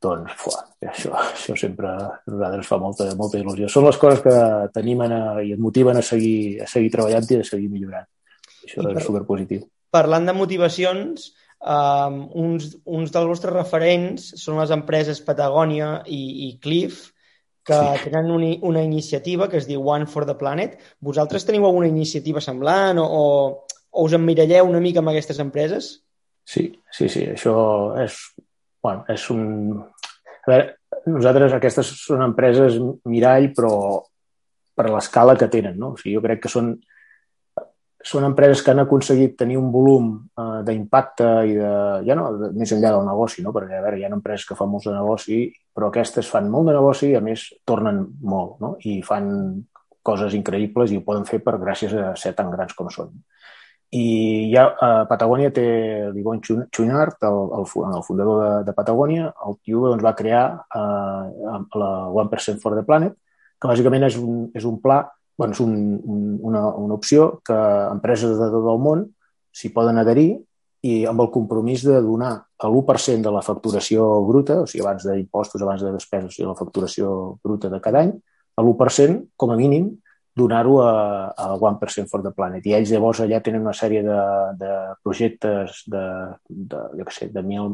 Speaker 4: doncs fuà, això, això sempre a nosaltres fa molta, molta il·lusió. Són les coses que t'animen i et motiven a seguir, a seguir treballant i a seguir millorant. Això I és superpositiu
Speaker 3: parlant de motivacions, um, uns, uns dels vostres referents són les empreses Patagònia i, i Cliff, que sí. tenen una, una iniciativa que es diu One for the Planet. Vosaltres teniu alguna iniciativa semblant o, o, o us emmiralleu una mica amb aquestes empreses?
Speaker 4: Sí, sí, sí. Això és, bueno, és un... A veure, nosaltres aquestes són empreses mirall, però per l'escala que tenen, no? O sigui, jo crec que són són empreses que han aconseguit tenir un volum eh, d'impacte i de, ja no, de, més enllà del negoci, no? perquè a veure, hi ha empreses que fan molt de negoci, però aquestes fan molt de negoci i a més tornen molt no? i fan coses increïbles i ho poden fer per gràcies a ser tan grans com són. I ja eh, Patagònia té l'Ivon Chunard, el, el, el fundador de, de Patagònia, el tio doncs, va crear eh, la 1% for the Planet, que bàsicament és un, és un pla és un, un, una, una opció que empreses de tot el món s'hi poden adherir i amb el compromís de donar l'1% de la facturació bruta, o sigui, abans d'impostos, abans de despeses, o sigui, la facturació bruta de cada any, l'1% com a mínim donar-ho a, a One Percent for the Planet. I ells llavors allà tenen una sèrie de, de projectes de, de, jo sé, de mil,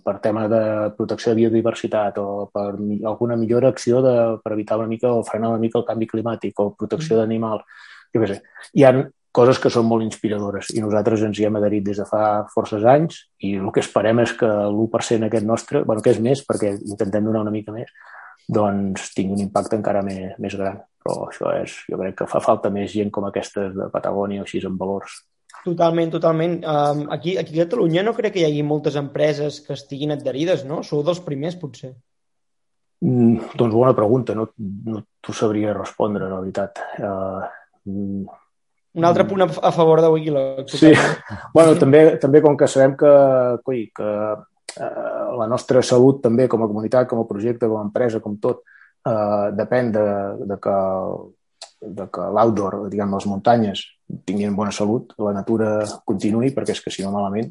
Speaker 4: per tema de protecció de biodiversitat o per alguna millor acció de, per evitar una mica o frenar una mica el canvi climàtic o protecció mm. d'animal, jo què sé. Hi ha coses que són molt inspiradores i nosaltres ens hi hem adherit des de fa forces anys i el que esperem és que l'1% aquest nostre, bueno, que és més perquè intentem donar una mica més, doncs tingui un impacte encara més, més gran però això és, jo crec que fa falta més gent com aquestes de Patagònia o així amb valors.
Speaker 3: Totalment, totalment. Um, aquí, aquí a Catalunya no crec que hi hagi moltes empreses que estiguin adherides, no? Sou dels primers, potser.
Speaker 4: Mm, doncs bona pregunta, no, no t'ho sabria respondre, la veritat. Uh,
Speaker 3: mm, un altre punt a favor de Wikiloc.
Speaker 4: Sí, bueno, també, també com que sabem que, coi, que uh, la nostra salut també com a comunitat, com a projecte, com a empresa, com tot, eh, depèn de, de que, de que l'outdoor, diguem, les muntanyes tinguin bona salut, la natura continuï, perquè és que si no malament,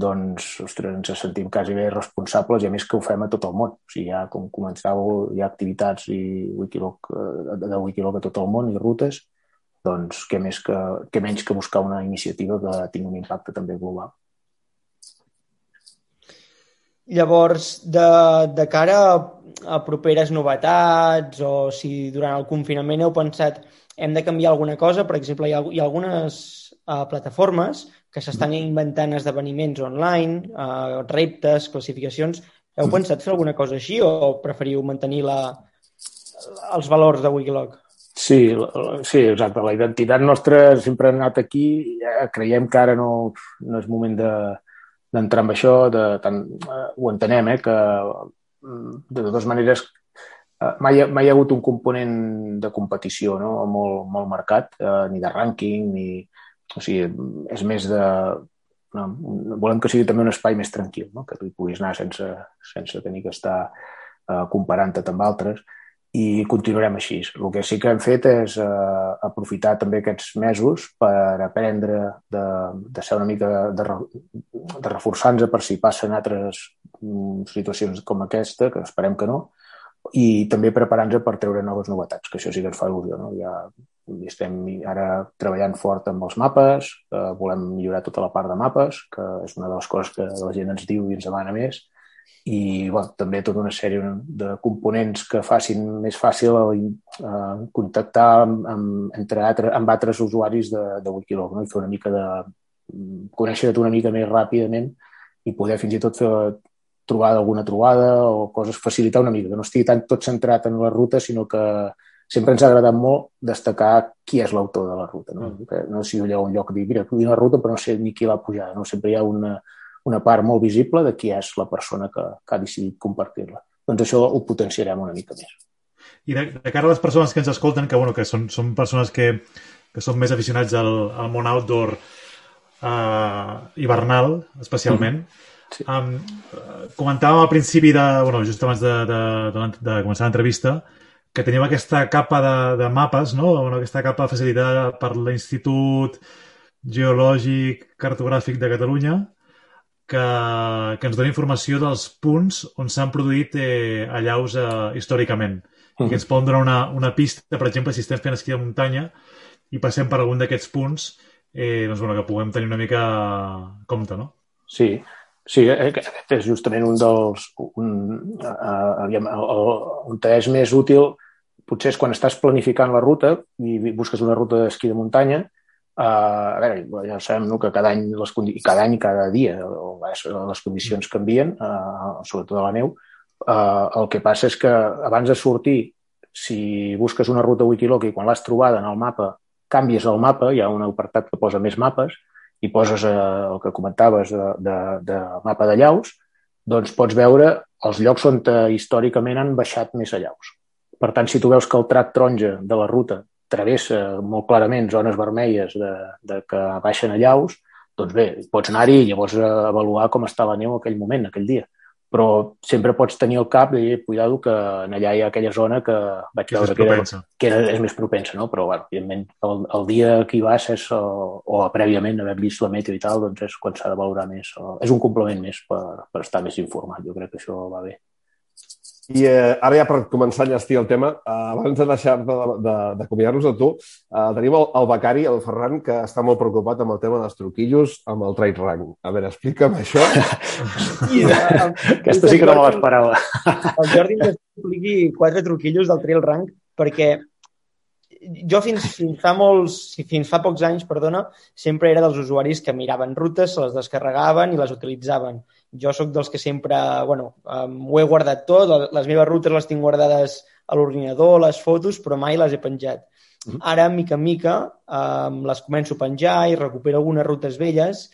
Speaker 4: doncs, ostres, ens sentim quasi bé responsables i a més que ho fem a tot el món. O sigui, ja, com començàveu, hi ha activitats i Wikiloc, eh, de Wikiloc a tot el món i rutes, doncs què, més que, què menys que buscar una iniciativa que tingui un impacte també global.
Speaker 3: Llavors, de, de cara a, a properes novetats o si durant el confinament heu pensat hem de canviar alguna cosa, per exemple, hi ha, hi ha algunes uh, plataformes que s'estan inventant esdeveniments online, uh, reptes, classificacions. Heu mm. pensat fer alguna cosa així o preferiu mantenir la, els valors de Wikiloc?
Speaker 4: Sí, sí, exacte. La identitat nostra sempre ha anat aquí. Creiem que ara no, no és moment de, d'entrar en això, de, tant, eh, ho entenem, eh, que mm, de totes maneres eh, mai, mai hi ha hagut un component de competició no? molt, molt marcat, eh, ni de rànquing, ni... O sigui, és més de... No, volem que sigui també un espai més tranquil, no? que tu hi puguis anar sense, sense tenir que estar eh, comparant-te amb altres i continuarem així. El que sí que hem fet és eh, aprofitar també aquests mesos per aprendre de, de ser una mica de, de reforçar-nos per si passen altres mm, situacions com aquesta, que esperem que no, i també preparant-nos per treure noves novetats, que això sí que ens fa il·lusió. No? Ja estem ara treballant fort amb els mapes, eh, volem millorar tota la part de mapes, que és una de les coses que la gent ens diu i ens demana més, i bueno, també tota una sèrie de components que facin més fàcil eh, contactar amb, amb, entre altres, amb altres usuaris de, de Wikiloc no? i fer una mica de conèixer-te una mica més ràpidament i poder fins i tot fer trobar alguna trobada o coses, facilitar una mica, que no estigui tant tot centrat en la ruta, sinó que sempre ens ha agradat molt destacar qui és l'autor de la ruta. No, mm. que no sigui allà un lloc dir, mira, vull una ruta però no sé ni qui l'ha pujat. No? Sempre hi ha una, una part molt visible de qui és la persona que, que ha decidit compartir-la. Doncs això ho potenciarem una mica més.
Speaker 2: I de, de cara a les persones que ens escolten, que, bueno, que són, són persones que que són més aficionats al, al món outdoor eh, hivernal, especialment. Mm. Sí. Um, comentàvem al principi de, bueno, just abans de, de, de, de començar l'entrevista, que tenim aquesta capa de, de mapes, no? Bueno, aquesta capa facilitada per l'Institut Geològic Cartogràfic de Catalunya, que, que ens dona informació dels punts on s'han produït eh, allaus eh, històricament. Uh -huh. I que ens poden donar una, una pista, per exemple, si estem fent esquí de muntanya i passem per algun d'aquests punts, eh, doncs, bueno, que puguem tenir una mica compte, no?
Speaker 4: Sí, Sí, eh, aquest és justament un dels... Un, uh, aviam, on és més útil potser és quan estàs planificant la ruta i busques una ruta d'esquí de muntanya, Uh, a veure, ja sabem no, que cada any, les cada any i cada dia les condicions canvien, uh, sobretot a la neu. Uh, el que passa és que abans de sortir, si busques una ruta Wikiloc i quan l'has trobada en el mapa, canvies el mapa, hi ha un apartat que posa més mapes, i poses uh, el que comentaves de, de, de mapa de llaus, doncs pots veure els llocs on històricament han baixat més a llaus. Per tant, si tu veus que el trac taronja de la ruta travessa molt clarament zones vermelles de, de que baixen a llaus, doncs bé, pots anar-hi i llavors avaluar com està la neu en aquell moment, aquell dia. Però sempre pots tenir al cap i cuidado que en allà hi ha aquella zona que vaig que veure que, era, que era, és més propensa, no? Però, bueno, evidentment, el, el dia que hi vas és, o, o prèviament haver vist la meteo i tal, doncs és quan s'ha de valorar més. O, és un complement més per, per estar més informat. Jo crec que això va bé.
Speaker 1: I eh, ara ja per començar a enllestir el tema, eh, abans de deixar d'acomiadar-nos de, de, de tu, eh, tenim el, el becari, el Ferran, que està molt preocupat amb el tema dels truquillos amb el trade rank. A veure, explica'm això.
Speaker 4: I, uh, Aquesta sí que no me l'esperava.
Speaker 3: El Jordi ens expliqui quatre truquillos del trail rank perquè jo fins, fins fa molts, fins fa pocs anys, perdona, sempre era dels usuaris que miraven rutes, se les descarregaven i les utilitzaven. Jo sóc dels que sempre, bueno, um, ho he guardat tot, les meves rutes les tinc guardades a l'ordinador, les fotos, però mai les he penjat. Mm-hmm. Ara, mica en mica, um, les començo a penjar i recupero algunes rutes velles,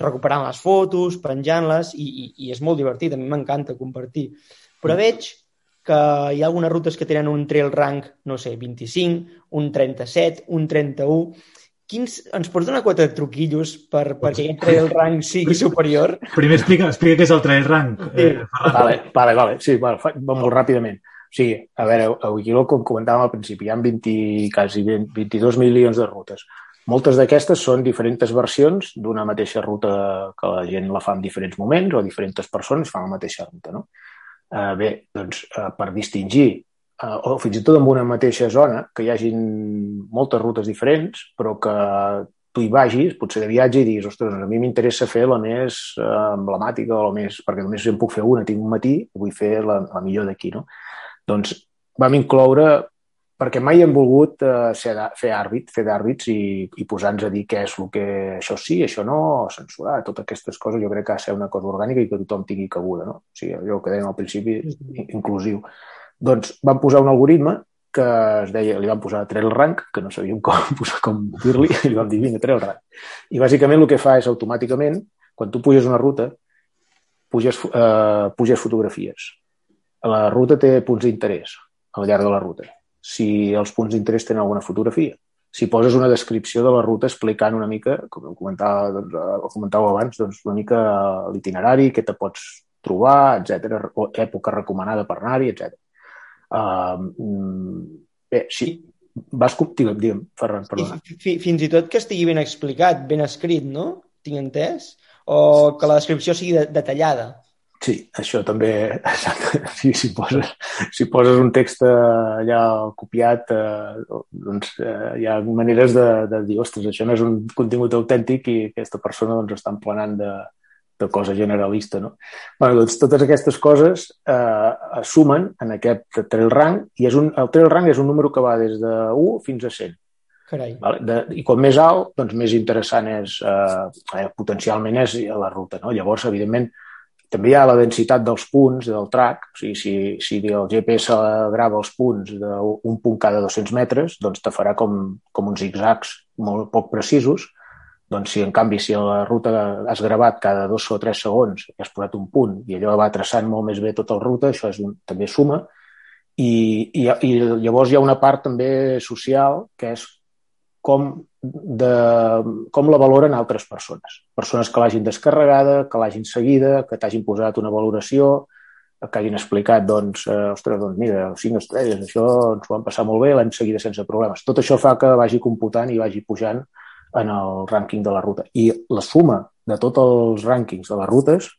Speaker 3: recuperant les fotos, penjant-les, i, i, i és molt divertit, a mi m'encanta compartir. Però mm. veig que hi ha algunes rutes que tenen un trail rank, no sé, 25, un 37, un 31... Quins, ens pots donar quatre truquillos per, perquè aquest trail rank sigui superior?
Speaker 2: Primer explica, explica què és el trail rank.
Speaker 4: Sí. Eh, vale, vale, vale. Sí, vale, va molt ràpidament. Sí, a veure, a Wikiloc, com comentàvem al principi, hi ha 20, quasi 20, 22 milions de rutes. Moltes d'aquestes són diferents versions d'una mateixa ruta que la gent la fa en diferents moments o diferents persones fan la mateixa ruta. No? Eh, bé, doncs, eh, per distingir, eh, o fins i tot en una mateixa zona, que hi hagin moltes rutes diferents, però que tu hi vagis, potser de viatge, i diguis, ostres, a mi m'interessa fer la més eh, emblemàtica, o la més, perquè només en puc fer una, tinc un matí, vull fer la, la millor d'aquí, no? Doncs vam incloure perquè mai hem volgut eh, ser, fer àrbit, fer d'àrbits i, i posar-nos a dir què és el que això sí, això no, censurar, totes aquestes coses jo crec que ha de ser una cosa orgànica i que tothom tingui cabuda, no? O sigui, allò que dèiem al principi, inclusiu. Doncs vam posar un algoritme que es deia, li vam posar trail rank, que no sabíem com, com dir-li, i li vam dir, vinga, trail rank. I bàsicament el que fa és automàticament, quan tu puges una ruta, puges, eh, puges fotografies. La ruta té punts d'interès al llarg de la ruta si els punts d'interès tenen alguna fotografia. Si poses una descripció de la ruta explicant una mica, com comentava, doncs, eh, comentàveu abans, doncs una mica l'itinerari, què te pots trobar, etc, època recomanada per anar-hi, etc. Uh, bé, sí, vas... Digue'm, digue'm, Ferran, perdona.
Speaker 3: Fins i tot que estigui ben explicat, ben escrit, no? Tinc entès? O que la descripció sigui detallada.
Speaker 4: Sí, això també, si, si, poses, si poses un text eh, allà copiat, eh, doncs eh, hi ha maneres de, de dir, ostres, això no és un contingut autèntic i aquesta persona doncs, està emplenant de, de cosa generalista. No? Bueno, doncs totes aquestes coses eh, es sumen en aquest trail rank i és un, el trail rank és un número que va des de 1 fins a 100.
Speaker 3: Carai.
Speaker 4: Vale? De, I com més alt, doncs més interessant és, eh, potencialment és la ruta. No? Llavors, evidentment, també hi ha la densitat dels punts del track, o sigui, si, si el GPS grava els punts d'un punt cada 200 metres, doncs te farà com, com uns zigzags molt poc precisos, doncs si en canvi si la ruta has gravat cada dos o tres segons i has posat un punt i allò va traçant molt més bé tota la ruta, això és un, també suma, i, i, i llavors hi ha una part també social que és com, de, com la valoren altres persones. Persones que l'hagin descarregada, que l'hagin seguida, que t'hagin posat una valoració, que hagin explicat, doncs, eh, ostres, doncs mira, cinc estrelles, això ens ho vam passar molt bé, l'hem seguida sense problemes. Tot això fa que vagi computant i vagi pujant en el rànquing de la ruta. I la suma de tots els rànquings de les rutes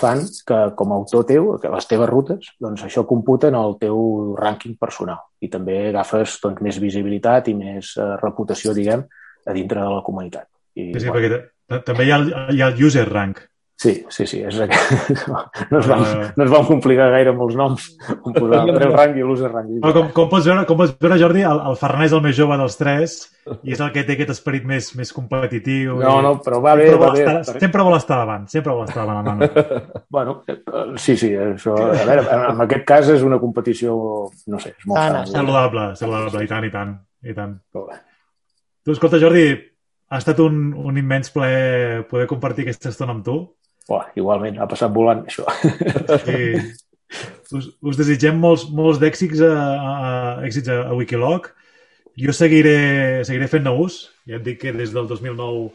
Speaker 4: fan que, com a autor teu, que les teves rutes, doncs això computa en el teu rànquing personal. I també agafes doncs, més visibilitat i més eh, reputació, diguem, a dintre de la comunitat. I,
Speaker 2: sí, sí, bueno, perquè també hi ha, el, hi ha el user rank,
Speaker 4: Sí, sí, sí. És no, es vam, uh... no es vam complicar gaire amb els noms. Com posar el Treu Rang i l'User Rang.
Speaker 2: Però com, com, pots veure, com pots veure, Jordi, el, el Ferran és el més jove dels tres i és el que té aquest esperit més, més competitiu.
Speaker 4: No, i... no, però va bé, va bé.
Speaker 2: Estar, sempre vol estar davant, sempre vol estar davant. davant.
Speaker 4: bueno, eh, sí, sí, això, a veure, en aquest cas és una competició, no sé, és molt
Speaker 2: sana. Saludable, saludable, i tant, i tant, i tant. Tu, escolta, Jordi, ha estat un, un immens plaer poder compartir aquesta estona amb tu.
Speaker 4: Oh, igualment, ha passat volant, això.
Speaker 2: Sí. Us, us desitgem molts, molts d'èxits a, a, èxits a, a Wikiloc. Jo seguiré, seguiré fent-ne ús. Ja et dic que des del 2009...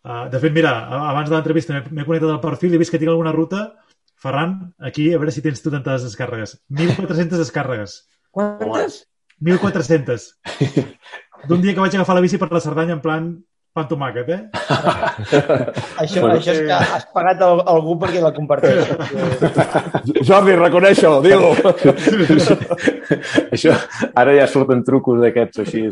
Speaker 2: Uh, de fet, mira, abans de l'entrevista m'he connectat al perfil i he vist que tinc alguna ruta. Ferran, aquí, a veure si tens tu tantes descàrregues. 1.400 descàrregues.
Speaker 3: Quantes?
Speaker 2: 1.400. D'un dia que vaig agafar la bici per la Cerdanya en plan pan tomàquet, eh?
Speaker 3: això, bueno, això és que has pagat el, algú perquè la comparteix.
Speaker 1: Jordi, reconeix-ho, digue-ho.
Speaker 4: això, ara ja surten trucos d'aquests així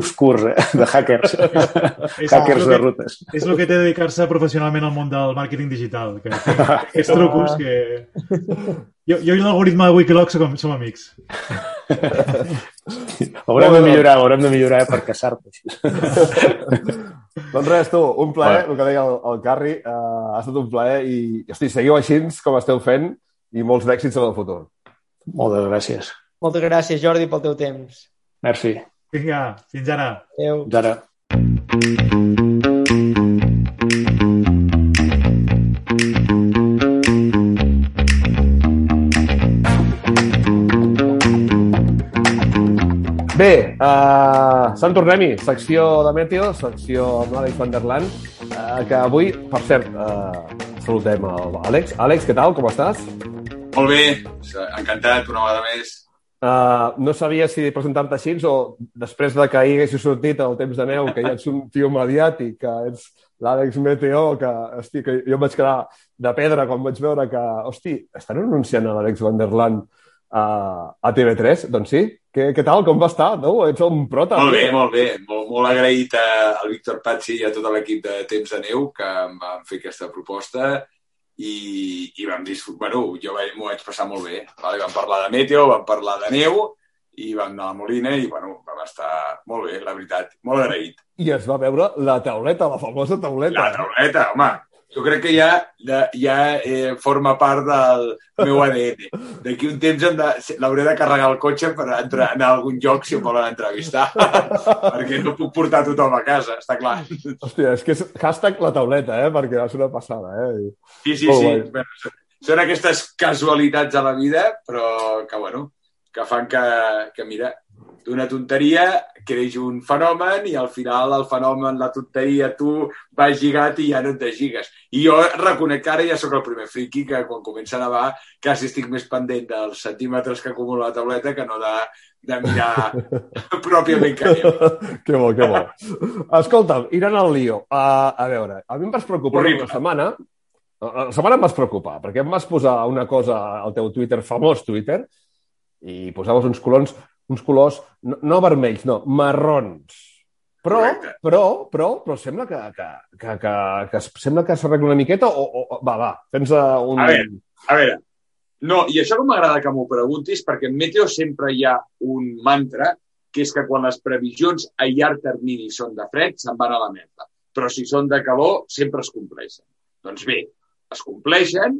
Speaker 4: obscurs, eh? de hackers. hackers de rutes.
Speaker 2: És el que té dedicar-se professionalment al món del màrqueting digital, que, que aquests trucos que... Jo, jo i l'algoritme de Wikiloc som, som amics.
Speaker 4: Haurem de millorar, haurem de millorar per caçar-te.
Speaker 1: doncs res, tu, un plaer, el que deia el, el Carri, uh, ha estat un plaer i, hosti, seguiu així com esteu fent i molts d'èxits en el futur.
Speaker 4: Moltes gràcies.
Speaker 3: Moltes gràcies, Jordi, pel teu temps.
Speaker 4: Merci.
Speaker 2: Vinga, fins ara.
Speaker 3: Adéu.
Speaker 4: Fins ara.
Speaker 1: Bé, uh, Sant Tornem-hi, secció de Meteo, secció amb l'Àlex Van der Land, uh, que avui, per cert, uh, saludem l'Àlex. Àlex, què tal, com estàs?
Speaker 5: Molt bé, encantat una vegada més.
Speaker 1: Uh, no sabia si presentar-te així o després de que ahir haguessis sortit el temps de neu, que ja ets un tio mediàtic, que ets l'Àlex Meteo, que, hosti, que jo em vaig quedar de pedra quan vaig veure que, hosti, estan anunciant a l'Àlex Van der Land a, a TV3, doncs sí. Què, què tal? Com va estar? No? Ets un prota.
Speaker 5: Molt bé, molt bé. Molt, molt agraït al Víctor Pazzi i a tot l'equip de Temps de Neu que em van fer aquesta proposta i, i vam disfrutar. Bueno, jo m'ho vaig passar molt bé. Vale? Vam parlar de meteo, vam parlar de neu i vam anar a la Molina i bueno, vam estar molt bé, la veritat. Molt agraït.
Speaker 1: I es va veure la tauleta, la famosa tauleta.
Speaker 5: La tauleta, home jo crec que ja, ja eh, forma part del meu ADN. D'aquí un temps l'hauré de carregar el cotxe per entrar, anar a algun lloc si em volen entrevistar, perquè no puc portar tothom a casa, està clar.
Speaker 1: Hòstia, és que és hashtag la tauleta, eh? perquè va ser una passada. Eh?
Speaker 5: Sí, sí, sí. Bueno, són aquestes casualitats a la vida, però que, bueno, que fan que, que mira, d'una tonteria creix un fenomen i al final el fenomen, la tonteria, tu vas lligat i ja no et deslligues. I jo reconec que ara ja sóc el primer friki que quan comença a nevar quasi estic més pendent dels centímetres que acumula la tauleta que no de, de mirar pròpiament que neu.
Speaker 1: que bo, que bo. Escolta'm, irant al lío. Uh, a veure, a mi em vas preocupar Horrible. una setmana la setmana em vas preocupar, perquè em vas posar una cosa al teu Twitter, famós Twitter, i posaves uns colons uns colors no, no vermells, no, marrons. Però, però, però, però sembla que, que, que, que, que sembla que s'arregla una miqueta o, o, va, va, tens un...
Speaker 5: A veure, a veure, no, i això no m'agrada que m'ho preguntis perquè en Meteo sempre hi ha un mantra que és que quan les previsions a llarg termini són de fred, se'n van a la merda. Però si són de calor, sempre es compleixen. Doncs bé, es compleixen,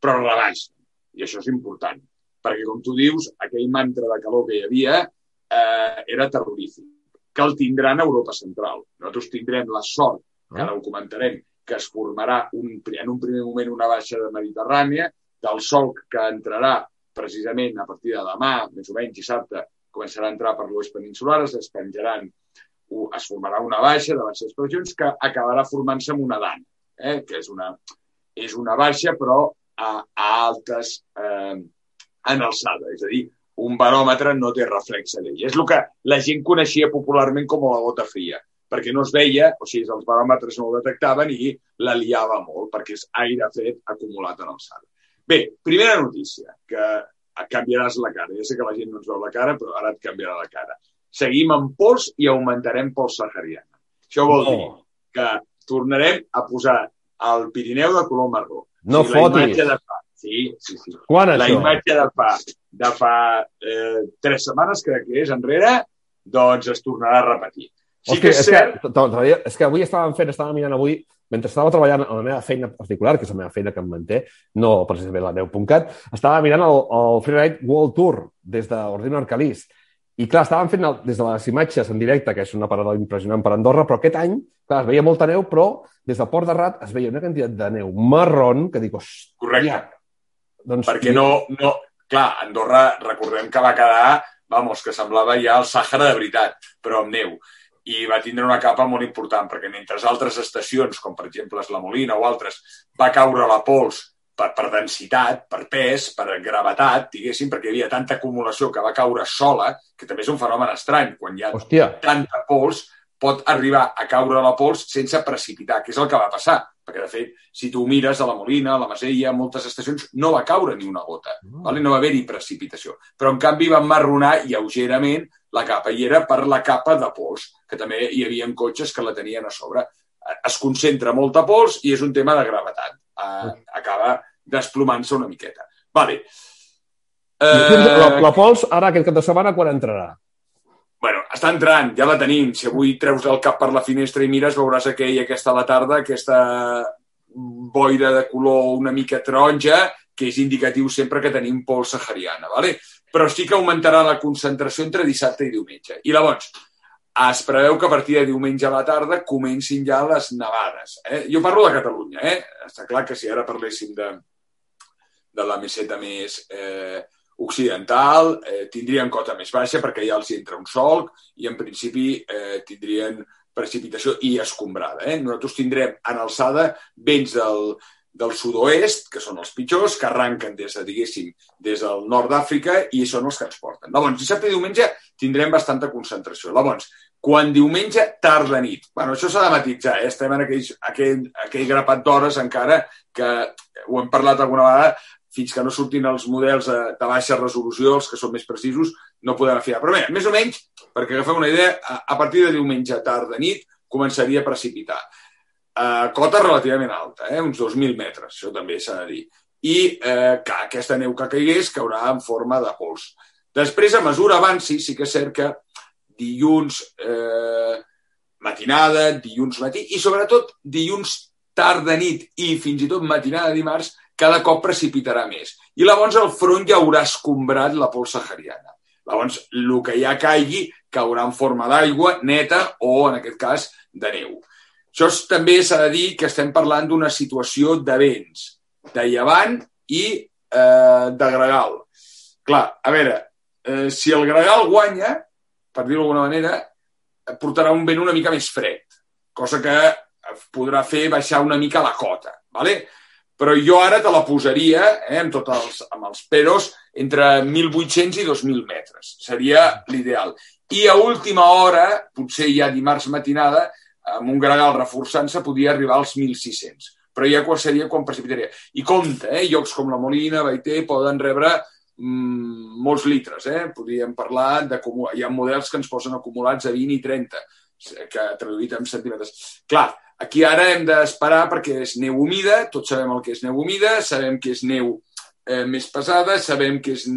Speaker 5: però rebaixen. I això és important perquè, com tu dius, aquell mantra de calor que hi havia eh, era terrorífic, que el tindran a Europa Central. Nosaltres tindrem la sort, que ara ho comentarem, que es formarà un, en un primer moment una baixa de Mediterrània, del sol que entrarà precisament a partir de demà, més o menys dissabte, començarà a entrar per l'oest peninsular, es despenjaran es formarà una baixa de baixes pressions que acabarà formant-se amb una dana, eh? que és una, és una baixa però a, a altes eh, en alçada, és a dir, un baròmetre no té reflexe d'ell. És el que la gent coneixia popularment com la gota fria, perquè no es veia, o sigui, els baròmetres no ho detectaven i la liava molt, perquè és aire fet acumulat en alçada. Bé, primera notícia, que canviaràs la cara. Ja sé que la gent no ens veu la cara, però ara et canviarà la cara. Seguim amb pols i augmentarem pols sahariana. Això vol dir que tornarem a posar el Pirineu de color marró.
Speaker 1: No
Speaker 5: o sigui,
Speaker 1: fotis.
Speaker 5: La imatge de fa. Sí, sí, sí.
Speaker 1: Quan,
Speaker 5: La
Speaker 1: això?
Speaker 5: imatge de fa, de fa eh, tres setmanes, crec que és, enrere, doncs es tornarà a repetir. Sí que és
Speaker 1: és,
Speaker 5: cert...
Speaker 1: que, és que avui estàvem fent, estàvem mirant avui, mentre estava treballant en la meva feina particular, que és la meva feina que em manté, no precisament la neu.cat, estava mirant el, el Freeride World Tour des d'Ordino Arcalís. I clar, estàvem fent el, des de les imatges en directe, que és una parada impressionant per Andorra, però aquest any, clar, es veia molta neu, però des del Port de Rat es veia una quantitat de neu marron que dic, hòstia,
Speaker 5: Correcte.
Speaker 1: Doncs...
Speaker 5: perquè no, no... Clar, Andorra, recordem que va quedar, vamos, que semblava ja el Sàhara de veritat, però amb neu. I va tindre una capa molt important, perquè mentre altres estacions, com per exemple la Molina o altres, va caure la pols per, per densitat, per pes, per gravetat, diguéssim, perquè hi havia tanta acumulació que va caure sola, que també és un fenomen estrany. Quan hi ha
Speaker 1: Hòstia,
Speaker 5: tanta pols, pot arribar a caure la pols sense precipitar, que és el que va passar. Perquè, de fet, si tu mires a la Molina, a la Masella, a moltes estacions, no va caure ni una gota. Vale? No va haver-hi precipitació. Però, en canvi, va marronar lleugerament la capa. I era per la capa de pols, que també hi havia cotxes que la tenien a sobre. Es concentra molta pols i és un tema de gravetat. Uh, acaba desplomant-se una miqueta. Vale.
Speaker 1: la, la Pols, ara aquest cap de setmana, quan entrarà?
Speaker 5: Bueno, està entrant, ja la tenim. Si avui treus el cap per la finestra i mires, veuràs aquell, aquesta a la tarda, aquesta boira de color una mica taronja, que és indicatiu sempre que tenim pols sahariana, ¿vale? però sí que augmentarà la concentració entre dissabte i diumenge. I llavors, es preveu que a partir de diumenge a la tarda comencin ja les nevades. Eh? Jo parlo de Catalunya, eh? Està clar que si ara parléssim de, de la meseta més eh, occidental, eh, tindrien cota més baixa perquè ja els entra un solc i en principi eh, tindrien precipitació i escombrada. Eh? Nosaltres tindrem en alçada vents del, del sud-oest, que són els pitjors, que arranquen des de, diguéssim, des del nord d'Àfrica i són els que ens porten. Llavors, dissabte i diumenge tindrem bastanta concentració. Llavors, quan diumenge, tarda nit. Bueno, això s'ha de matitzar, eh? estem en aquell, aquell, aquell grapat d'hores encara que ho hem parlat alguna vegada, fins que no surtin els models de, de baixa resolució, els que són més precisos, no podem afiar. Però bé, més o menys, perquè agafem una idea, a, a partir de diumenge, tarda nit, començaria a precipitar. Uh, cota relativament alta, eh? uns 2.000 metres, això també s'ha de dir. I eh, que aquesta neu que caigués caurà en forma de pols. Després, a mesura avanci, sí que és cert que dilluns eh, matinada, dilluns matí i sobretot dilluns tarda nit i fins i tot matinada dimarts cada cop precipitarà més. I llavors el front ja haurà escombrat la pols sahariana. Llavors, el que ja caigui caurà en forma d'aigua neta o, en aquest cas, de neu. Això també s'ha de dir que estem parlant d'una situació de vents, de llevant i eh, de gregal. Clar, a veure, eh, si el gregal guanya, per dir-ho d'alguna manera, portarà un vent una mica més fred, cosa que podrà fer baixar una mica la cota. ¿vale? Però jo ara te la posaria, eh, amb, tots els, amb els peros, entre 1.800 i 2.000 metres. Seria l'ideal. I a última hora, potser ja dimarts matinada, amb un gregal reforçant-se, podia arribar als 1.600. Però ja quan seria quan precipitaria. I compte, eh? llocs com la Molina, Baiter, poden rebre mm, molts litres. Eh? Podríem parlar de... Hi ha models que ens posen acumulats a 20 i 30, que traduït en centímetres. Clar, aquí ara hem d'esperar perquè és neu humida, tots sabem el que és neu humida, sabem que és neu eh, més pesada, sabem que, és,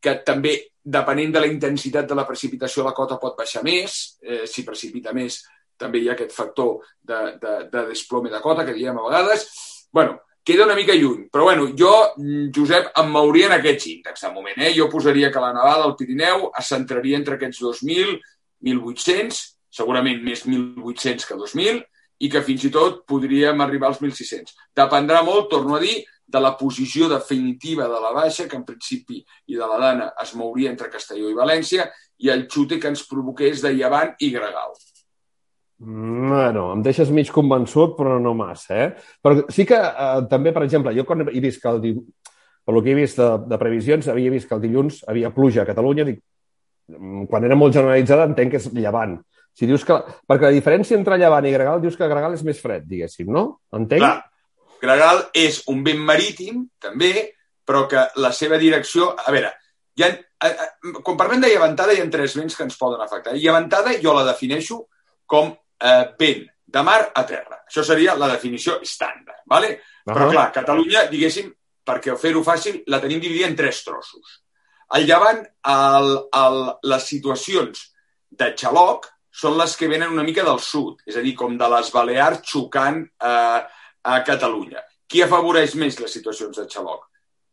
Speaker 5: que també, depenent de la intensitat de la precipitació, la cota pot baixar més. Eh, si precipita més, també hi ha aquest factor de, de, de desplome de cota, que diem a vegades. bueno, queda una mica lluny. Però bueno, jo, Josep, em mouria en aquests índexs de moment. Eh? Jo posaria que la nevada al Pirineu es centraria entre aquests 2.000, 1.800, segurament més 1.800 que 2.000, i que fins i tot podríem arribar als 1.600. Dependrà molt, torno a dir, de la posició definitiva de la baixa, que en principi i de la dana es mouria entre Castelló i València, i el xute que ens provoqués de llevant i gregal.
Speaker 1: Bueno, em deixes mig convençut, però no massa, eh? Però sí que eh, també, per exemple, jo quan he vist que el, di- per lo que he vist de, de previsions, havia vist que el dilluns havia pluja a Catalunya, dic, mm, quan era molt generalitzada entenc que és llevant. Si dius que... Perquè la diferència entre llevant i gregal, dius que gregal és més fred, diguéssim, no? Entenc?
Speaker 5: Clar, Gregal és un vent marítim, també, però que la seva direcció... A veure, hi ha, quan parlem de llevantada hi ha tres vents que ens poden afectar. Llevantada jo la defineixo com eh, vent de mar a terra. Això seria la definició estàndard. ¿vale? Però
Speaker 1: Ahà.
Speaker 5: clar, Catalunya, diguéssim, perquè fer-ho fàcil, la tenim dividida en tres trossos. Al llevant, el, el, les situacions de xaloc són les que venen una mica del sud, és a dir, com de les Balears xocant eh, a Catalunya. Qui afavoreix més les situacions de xaloc?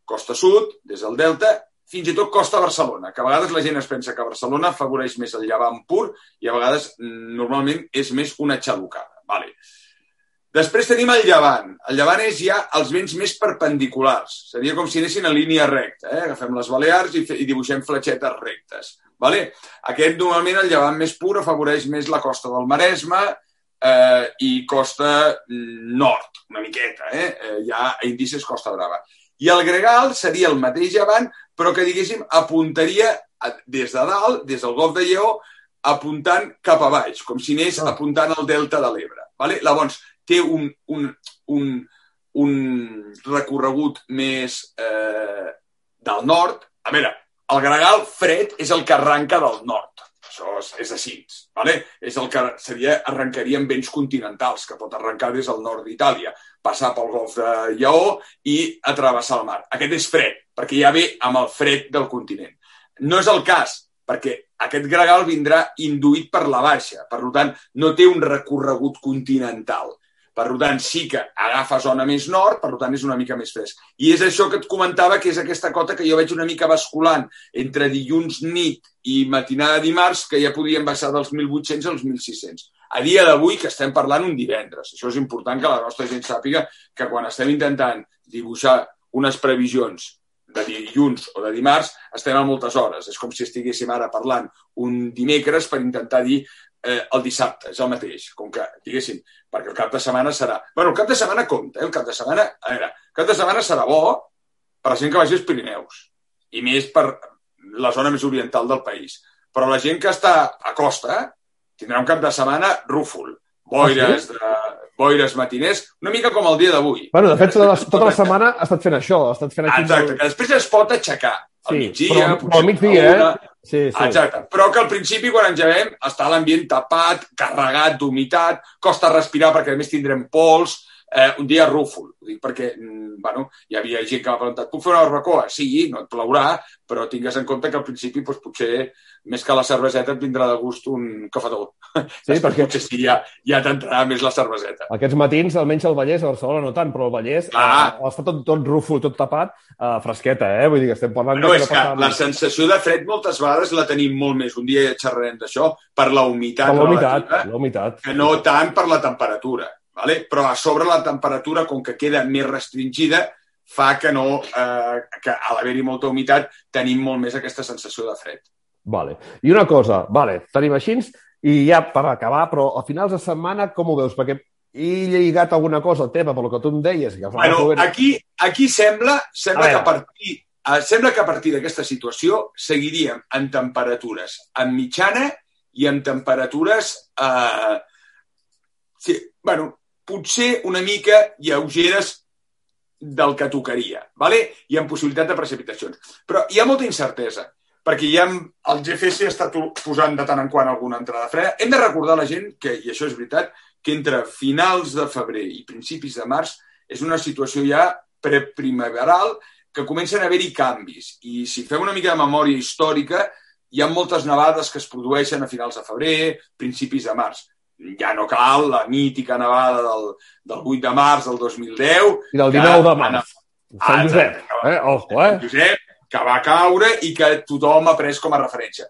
Speaker 5: Costa Sud, des del Delta, fins i tot Costa Barcelona, que a vegades la gent es pensa que Barcelona afavoreix més el llevant pur i a vegades mm, normalment és més una xalocada. Vale. Després tenim el llevant. El llevant és ja els vents més perpendiculars. Seria com si anessin en línia recta. Eh? Agafem les Balears i, i dibuixem fletxetes rectes. Vale? Aquest, normalment, el llevant més pur afavoreix més la costa del Maresme eh, i costa nord, una miqueta. Eh? Eh, hi ha índices Costa Brava. I el gregal seria el mateix llevant, però que, diguéssim, apuntaria a- des de dalt, des del golf de Lleó, apuntant cap a baix, com si anés
Speaker 1: Ah.
Speaker 5: apuntant al delta de l'Ebre. Vale? Llavors, té un, un, un, un recorregut més eh, del nord. A veure, el gregal fred és el que arranca del nord. Això és, és així. Vale? És el que seria, arrencaria amb vents continentals, que pot arrencar des del nord d'Itàlia, passar pel golf de Lleó i atravessar el mar. Aquest és fred, perquè ja ve amb el fred del continent. No és el cas, perquè aquest gregal vindrà induït per la baixa. Per tant, no té un recorregut continental. Per tant, sí que agafa zona més nord, per tant, és una mica més fresc. I és això que et comentava, que és aquesta cota que jo veig una mica basculant entre dilluns nit i matinada dimarts, que ja podien baixar dels 1.800 als 1.600. A dia d'avui, que estem parlant un divendres. Això és important que la nostra gent sàpiga que quan estem intentant dibuixar unes previsions de dilluns o de dimarts, estem a moltes hores. És com si estiguéssim ara parlant un dimecres per intentar dir eh, el dissabte, és el mateix, com que, diguéssim, perquè el cap de setmana serà... bueno, el cap de setmana compta, eh? el cap de setmana... A veure, el cap de setmana serà bo per la gent que vagi als Pirineus i més per la zona més oriental del país. Però la gent que està a costa tindrà un cap de setmana rúfol, boires, de, boires matiners, una mica com el dia d'avui.
Speaker 1: Bueno, de fet, tota la, tota la setmana ha estat fent això. Ha estat fent aquí...
Speaker 5: Exacte, que després es pot aixecar al
Speaker 1: Sí,
Speaker 5: migdia,
Speaker 1: però,
Speaker 5: potser
Speaker 1: al migdia,
Speaker 5: a una.
Speaker 1: eh? Sí, sí.
Speaker 5: Exacte, però que al principi, quan engegem, està l'ambient tapat, carregat d'humitat, costa respirar perquè a més tindrem pols, eh, un dia rúfol. Ho dic perquè, mm, bueno, hi havia gent que m'ha preguntat, puc fer una barbacoa? Sí, no et plaurà, però tingues en compte que al principi doncs, potser, més que la cerveseta, et vindrà de gust un cafetó.
Speaker 1: Sí, perquè
Speaker 5: Potser sí, ja, ja t'entrarà més la cerveseta.
Speaker 1: aquests matins, almenys al Vallès, a Barcelona no tant, però al Vallès
Speaker 5: Clar.
Speaker 1: eh, està tot, tot rúfol, tot tapat, eh, fresqueta, eh? Vull dir que estem parlant
Speaker 5: No,
Speaker 1: de
Speaker 5: és que la sensació de fred moltes vegades la tenim molt més, un dia ja xerrarem d'això, per la humitat
Speaker 1: per la humitat, la humitat.
Speaker 5: que no tant per la temperatura. Vale? Però a sobre la temperatura, com que queda més restringida, fa que, no, eh, que a l'haver-hi molta humitat tenim molt més aquesta sensació de fred.
Speaker 1: Vale. I una cosa, vale, tenim així, i ja per acabar, però a finals de setmana com ho veus? Perquè he lligat alguna cosa al tema, per lo que tu em deies. Que
Speaker 5: Bueno, aquí, aquí sembla, sembla que a partir, eh, sembla que a partir d'aquesta situació seguiríem en temperatures en mitjana i en temperatures eh, sí, bueno, potser una mica lleugeres del que tocaria, ¿vale? i amb possibilitat de precipitacions. Però hi ha molta incertesa, perquè ja el GFC està posant de tant en quant alguna entrada freda. Hem de recordar a la gent que, i això és veritat, que entre finals de febrer i principis de març és una situació ja preprimaveral que comencen a haver-hi canvis. I si fem una mica de memòria històrica, hi ha moltes nevades que es produeixen a finals de febrer, principis de març. Ja no cal la mítica nevada del, del 8 de març del 2010.
Speaker 1: I del
Speaker 5: que
Speaker 1: 19 de març. Sant Josep, eh? Ojo, eh?
Speaker 5: Josep, que va caure i que tothom ha pres com a referència.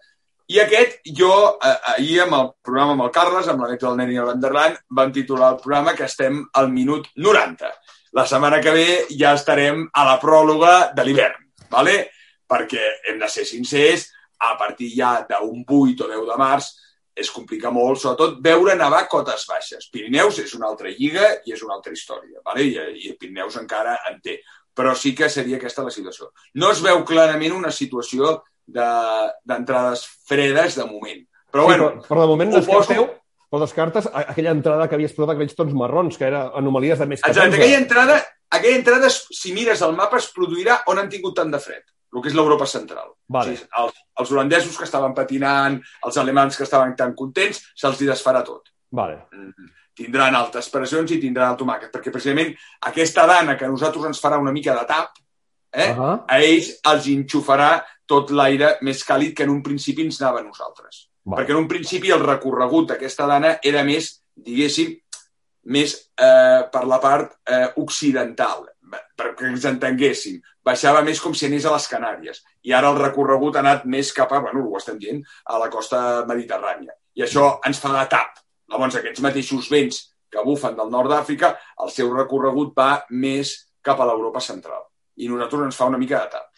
Speaker 5: I aquest, jo, eh, ahir amb el programa amb el Carles, amb la neta del nen i el Vanderland, vam titular el programa que estem al minut 90. La setmana que ve ja estarem a la pròloga de l'hivern, ¿vale? perquè hem de ser sincers, a partir ja d'un 8 o 10 de març, es complica molt, sobretot veure nevar cotes baixes. Pirineus és una altra lliga i és una altra història, vale? I, i Pirineus encara en té. Però sí que seria aquesta la situació. No es veu clarament una situació d'entrades de, fredes de moment. Però,
Speaker 1: sí,
Speaker 5: bueno,
Speaker 1: però, però de moment
Speaker 5: ho poso-
Speaker 1: descarteu, però descartes aquella entrada que havia explotat aquells tons marrons, que era anomalies de més 14.
Speaker 5: Exacte, aquella entrada, aquella entrada, si mires el mapa, es produirà on han tingut tant de fred, el que és l'Europa central.
Speaker 1: Vale.
Speaker 5: O sigui, els, els holandesos que estaven patinant, els alemans que estaven tan contents, se'ls desfarà tot.
Speaker 1: Vale.
Speaker 5: Mm, Tindran altes pressions i tindran el tomàquet, perquè precisament aquesta dana que a nosaltres ens farà una mica de tap, eh,
Speaker 1: Uh -huh.
Speaker 5: a ells els enxufarà tot l'aire més càlid que en un principi ens anava a nosaltres.
Speaker 1: Vale.
Speaker 5: Perquè en un principi el recorregut d'aquesta dana era més, diguéssim, més eh, per la part eh, occidental, perquè ens entenguéssim. Baixava més com si anés a les Canàries. I ara el recorregut ha anat més cap a, bueno, ho estem dient, a la costa mediterrània. I això ens fa de tap. Llavors, aquests mateixos vents que bufen del nord d'Àfrica, el seu recorregut va més cap a l'Europa central. I nosaltres ens fa una mica de tap.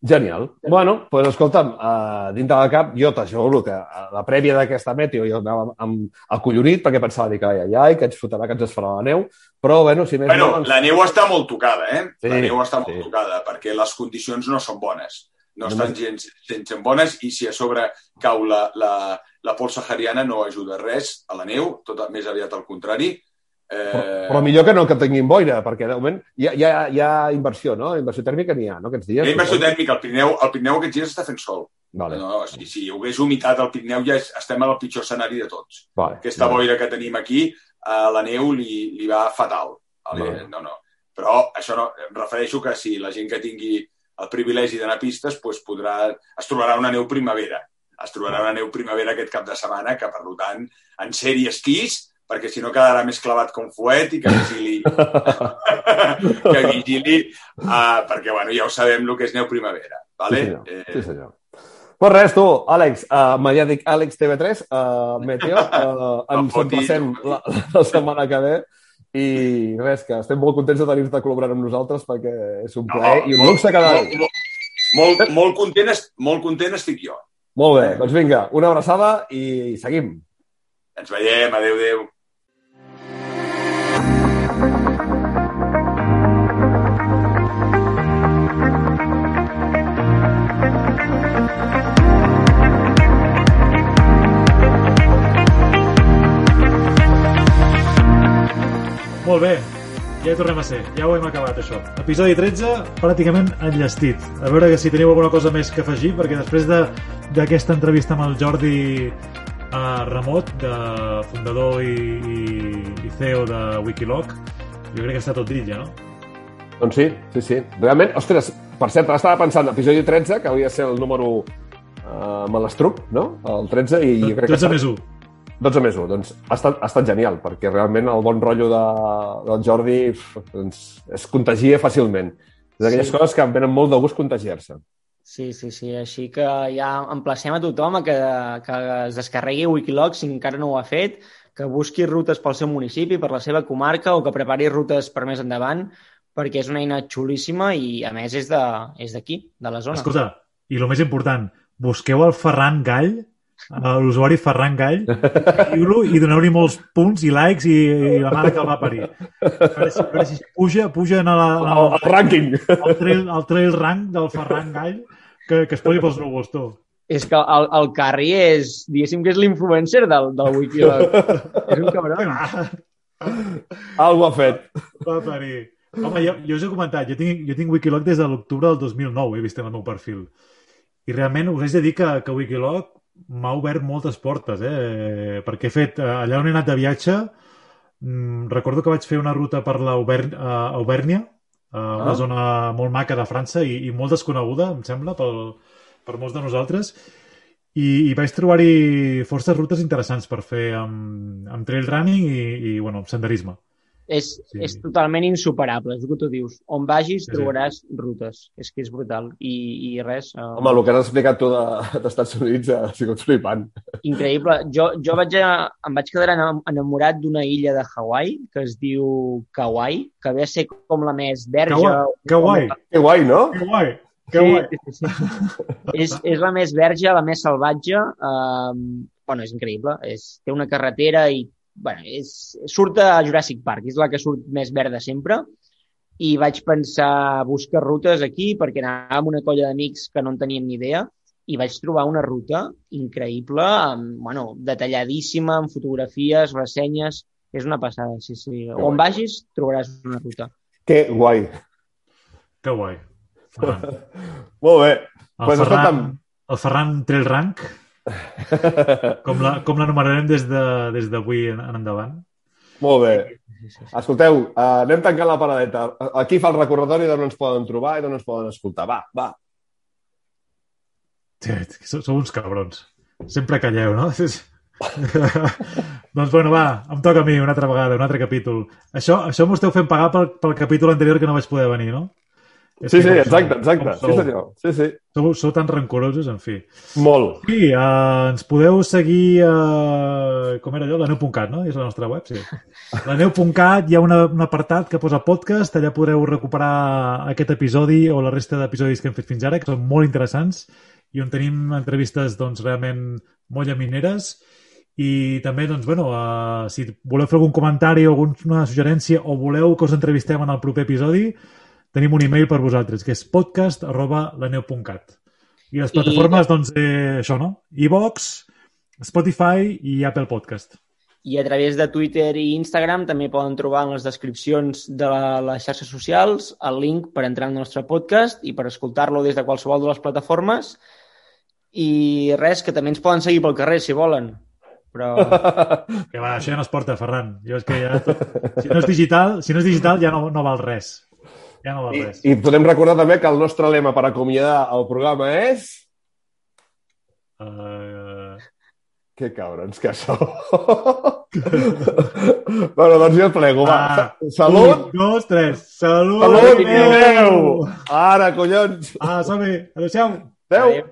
Speaker 1: Genial. Bueno, doncs escolta'm, uh, dintre del cap, jo t'asseguro que a la prèvia d'aquesta meteo jo anava amb, amb acollonit perquè pensava dir que ai, ai, ai, que ens fotrà, que ens es farà la neu, però bueno, si més
Speaker 5: Bueno,
Speaker 1: no... doncs-
Speaker 5: la neu està molt tocada, eh?
Speaker 1: Sí,
Speaker 5: la neu està molt
Speaker 1: sí.
Speaker 5: tocada, perquè les condicions no són bones. No
Speaker 1: Només-
Speaker 5: estan gens, gens en bones i si a sobre cau la, la, la pols sahariana no ajuda res a la neu, tot més aviat al contrari. Eh,
Speaker 1: Però, però millor que no que tinguin boira, perquè de moment hi ha, hi ha, hi ha inversió, no? Inversió tèrmica n'hi ha, no? Aquests dies.
Speaker 5: hi ha inversió tèrmica, el Pirineu, el Pirineu aquests dies està fent sol.
Speaker 1: Vale,
Speaker 5: No, si, si hi hagués humitat al Pirineu ja és, estem al pitjor escenari de tots.
Speaker 1: vale.
Speaker 5: Aquesta
Speaker 1: vale.
Speaker 5: boira que tenim aquí, a la neu li, li va fatal. Vale?
Speaker 1: Vale.
Speaker 5: No, no. Però això no, em refereixo que si la gent que tingui el privilegi d'anar a pistes doncs podrà, es trobarà una neu primavera. Es trobarà una neu primavera aquest cap de setmana que, per tant, en sèrie esquís, perquè si no quedarà més clavat com fuet i que vigili, que vigili uh, perquè, bueno, ja ho sabem el que és neu primavera. Vale?
Speaker 1: Sí, senyor.
Speaker 5: Eh,
Speaker 1: Sí, senyor. Pues res, tu, Àlex, uh, mediàtic Àlex TV3, uh, Meteo, uh, ens
Speaker 5: No no
Speaker 1: la, la setmana que ve i res, que estem molt contents de tenir-te col·laborant amb nosaltres perquè és un plaer i un luxe cada
Speaker 5: molt,
Speaker 1: dia.
Speaker 5: molt, molt, molt, content, molt content estic jo.
Speaker 1: Molt bé, doncs vinga, una abraçada i seguim.
Speaker 5: Ens veiem, adeu, adeu.
Speaker 2: Molt bé, ja hi tornem a ser. Ja ho hem acabat, això. Episodi 13, pràcticament enllestit. A veure que si teniu alguna cosa més que afegir, perquè després de- d'aquesta entrevista amb el Jordi uh, Ramot, de fundador i, i, i CEO de Wikiloc, jo crec que està tot dit ja, no?
Speaker 1: Doncs sí, sí, sí. Realment, ostres, per cert, estava pensant, episodi 13, que hauria de ser el número uh, malastruc, no? El 13, i jo crec que...
Speaker 2: 13 més 1.
Speaker 1: 12 més 1. Doncs ha estat, ha estat genial, perquè realment el bon rotllo de, del Jordi doncs, es contagia fàcilment. És d'aquelles
Speaker 3: Sí.
Speaker 1: coses que em venen molt de gust contagiar-se.
Speaker 3: Sí, sí, sí. Així que ja emplacem a tothom a que, que es descarregui Wikiloc si encara no ho ha fet, que busqui rutes pel seu municipi, per la seva comarca, o que prepari rutes per més endavant, perquè és una eina xulíssima i, a més, és de- és d'aquí, de, de la zona.
Speaker 2: Escolta, i el més important, busqueu el Ferran Gall, l'usuari Ferran Gall, seguiu-lo i doneu-li molts punts i likes i, i la mare que el va parir. A veure si, a veure si puja, puja en el, en
Speaker 1: El,
Speaker 2: el,
Speaker 1: el rànquing!
Speaker 2: el, trail, el trail rank del Ferran Gall que, que es posi pels núvols, tu.
Speaker 3: És que el, el Carri és, diguéssim que és l'influencer del, del Wikiloc. és un cabron.
Speaker 1: Algo ha fet.
Speaker 2: Va parir. Home, jo, jo us he comentat, jo tinc, jo tinc Wikiloc des de l'octubre del 2009, he vist en el meu perfil. I realment us haig de dir que, que Wikiloc m'ha obert moltes portes, eh? perquè he fet, allà on he anat de viatge, mm, recordo que vaig fer una ruta per la uh, una
Speaker 1: Ah.
Speaker 2: zona molt maca de França i, i molt desconeguda, em sembla, pel, per molts de nosaltres, i, i vaig trobar-hi forces rutes interessants per fer amb, amb trail running i, i bueno, amb senderisme.
Speaker 3: És,
Speaker 2: Sí.
Speaker 3: és totalment insuperable, és el que tu dius. On vagis
Speaker 2: Sí,
Speaker 3: trobaràs rutes. És que és brutal. I, i res, uh,
Speaker 1: Home, el que has explicat tu de- d'Estats Units ha sigut flipant.
Speaker 3: increïble. Jo, jo vaig a, em vaig quedar enam- enamorat d'una illa de Hawaii que es diu Kauai, que ve a ser com la més verge.
Speaker 2: Que guai,
Speaker 1: Que guai, no?
Speaker 2: guai, que
Speaker 3: Sí, sí, sí, sí. és, és la més verge, la més salvatge. Um, bueno, és increïble. És, té una carretera i bueno, és, surt a Jurassic Park, és la que surt més verda sempre i vaig pensar buscar rutes aquí perquè anàvem amb una colla d'amics que no en teníem ni idea i vaig trobar una ruta increïble, amb, bueno, detalladíssima, amb fotografies, ressenyes, és una passada, sí, sí.
Speaker 1: Que
Speaker 3: On
Speaker 1: guai.
Speaker 3: vagis trobaràs una ruta.
Speaker 1: Que guai.
Speaker 2: Que guai. Ferran.
Speaker 1: Molt bé.
Speaker 2: El,
Speaker 1: Pues,
Speaker 2: Ferran,
Speaker 1: escolta'm.
Speaker 2: el Ferran Trail Rank, com la, com l'anomenarem des de- des d'avui de, en, en endavant.
Speaker 1: Molt bé. Escolteu, uh, anem tancant la paradeta. Aquí fa el recordatori d'on ens poden trobar i d'on ens poden escoltar. Va, va.
Speaker 2: Sou, sou uns cabrons. Sempre calleu, no? Doncs bueno, va, em toca a mi una altra vegada, un altre capítol. Això, això m'ho esteu fent pagar pel, pel capítol anterior que no vaig poder venir, no?
Speaker 1: Sí, sí, exacte,
Speaker 2: sou-
Speaker 1: exacte. Sí, senyor. Sí, sí.
Speaker 2: sou, sou tan rancorosos, en fi.
Speaker 1: Molt.
Speaker 2: Sí, uh, ens podeu seguir a... com era allò? La neu.cat, no? És la nostra web, sí. La neu.cat hi ha una, un apartat que posa podcast, allà podreu recuperar aquest episodi o la resta d'episodis que hem fet fins ara, que són molt interessants i on tenim entrevistes doncs, realment molt llamineres i també, doncs, bueno, uh, si voleu fer algun comentari o alguna suggerència o voleu que us entrevistem en el proper episodi, tenim un e-mail per vosaltres, que és podcast arroba laneu.cat. I les
Speaker 3: I-
Speaker 2: plataformes, doncs, eh, això, no? iVox, Spotify i Apple Podcast.
Speaker 3: I a través de Twitter i Instagram també poden trobar en les descripcions de la, les xarxes socials el link per entrar al nostre podcast i per escoltar-lo des de qualsevol de les plataformes. I res, que també ens poden seguir pel carrer si volen. Però
Speaker 2: Que va, això ja no es porta, Ferran. Jo és que ja tot... Si no és digital, si no és digital ja no, no val res. Ja no
Speaker 1: I,
Speaker 2: res.
Speaker 1: I podem recordar també que el nostre lema per acomiadar el programa és...
Speaker 2: Uh...
Speaker 1: Que cabrons que sou. bueno, doncs jo plego, va.
Speaker 2: Ah,
Speaker 1: Salut!
Speaker 2: Un, dos, tres. Salut!
Speaker 1: Salut!
Speaker 2: Adéu!
Speaker 1: Adéu! Ara, collons!
Speaker 2: Ah, som-hi! Adéu-siau!
Speaker 1: Adéu!
Speaker 3: Adéu.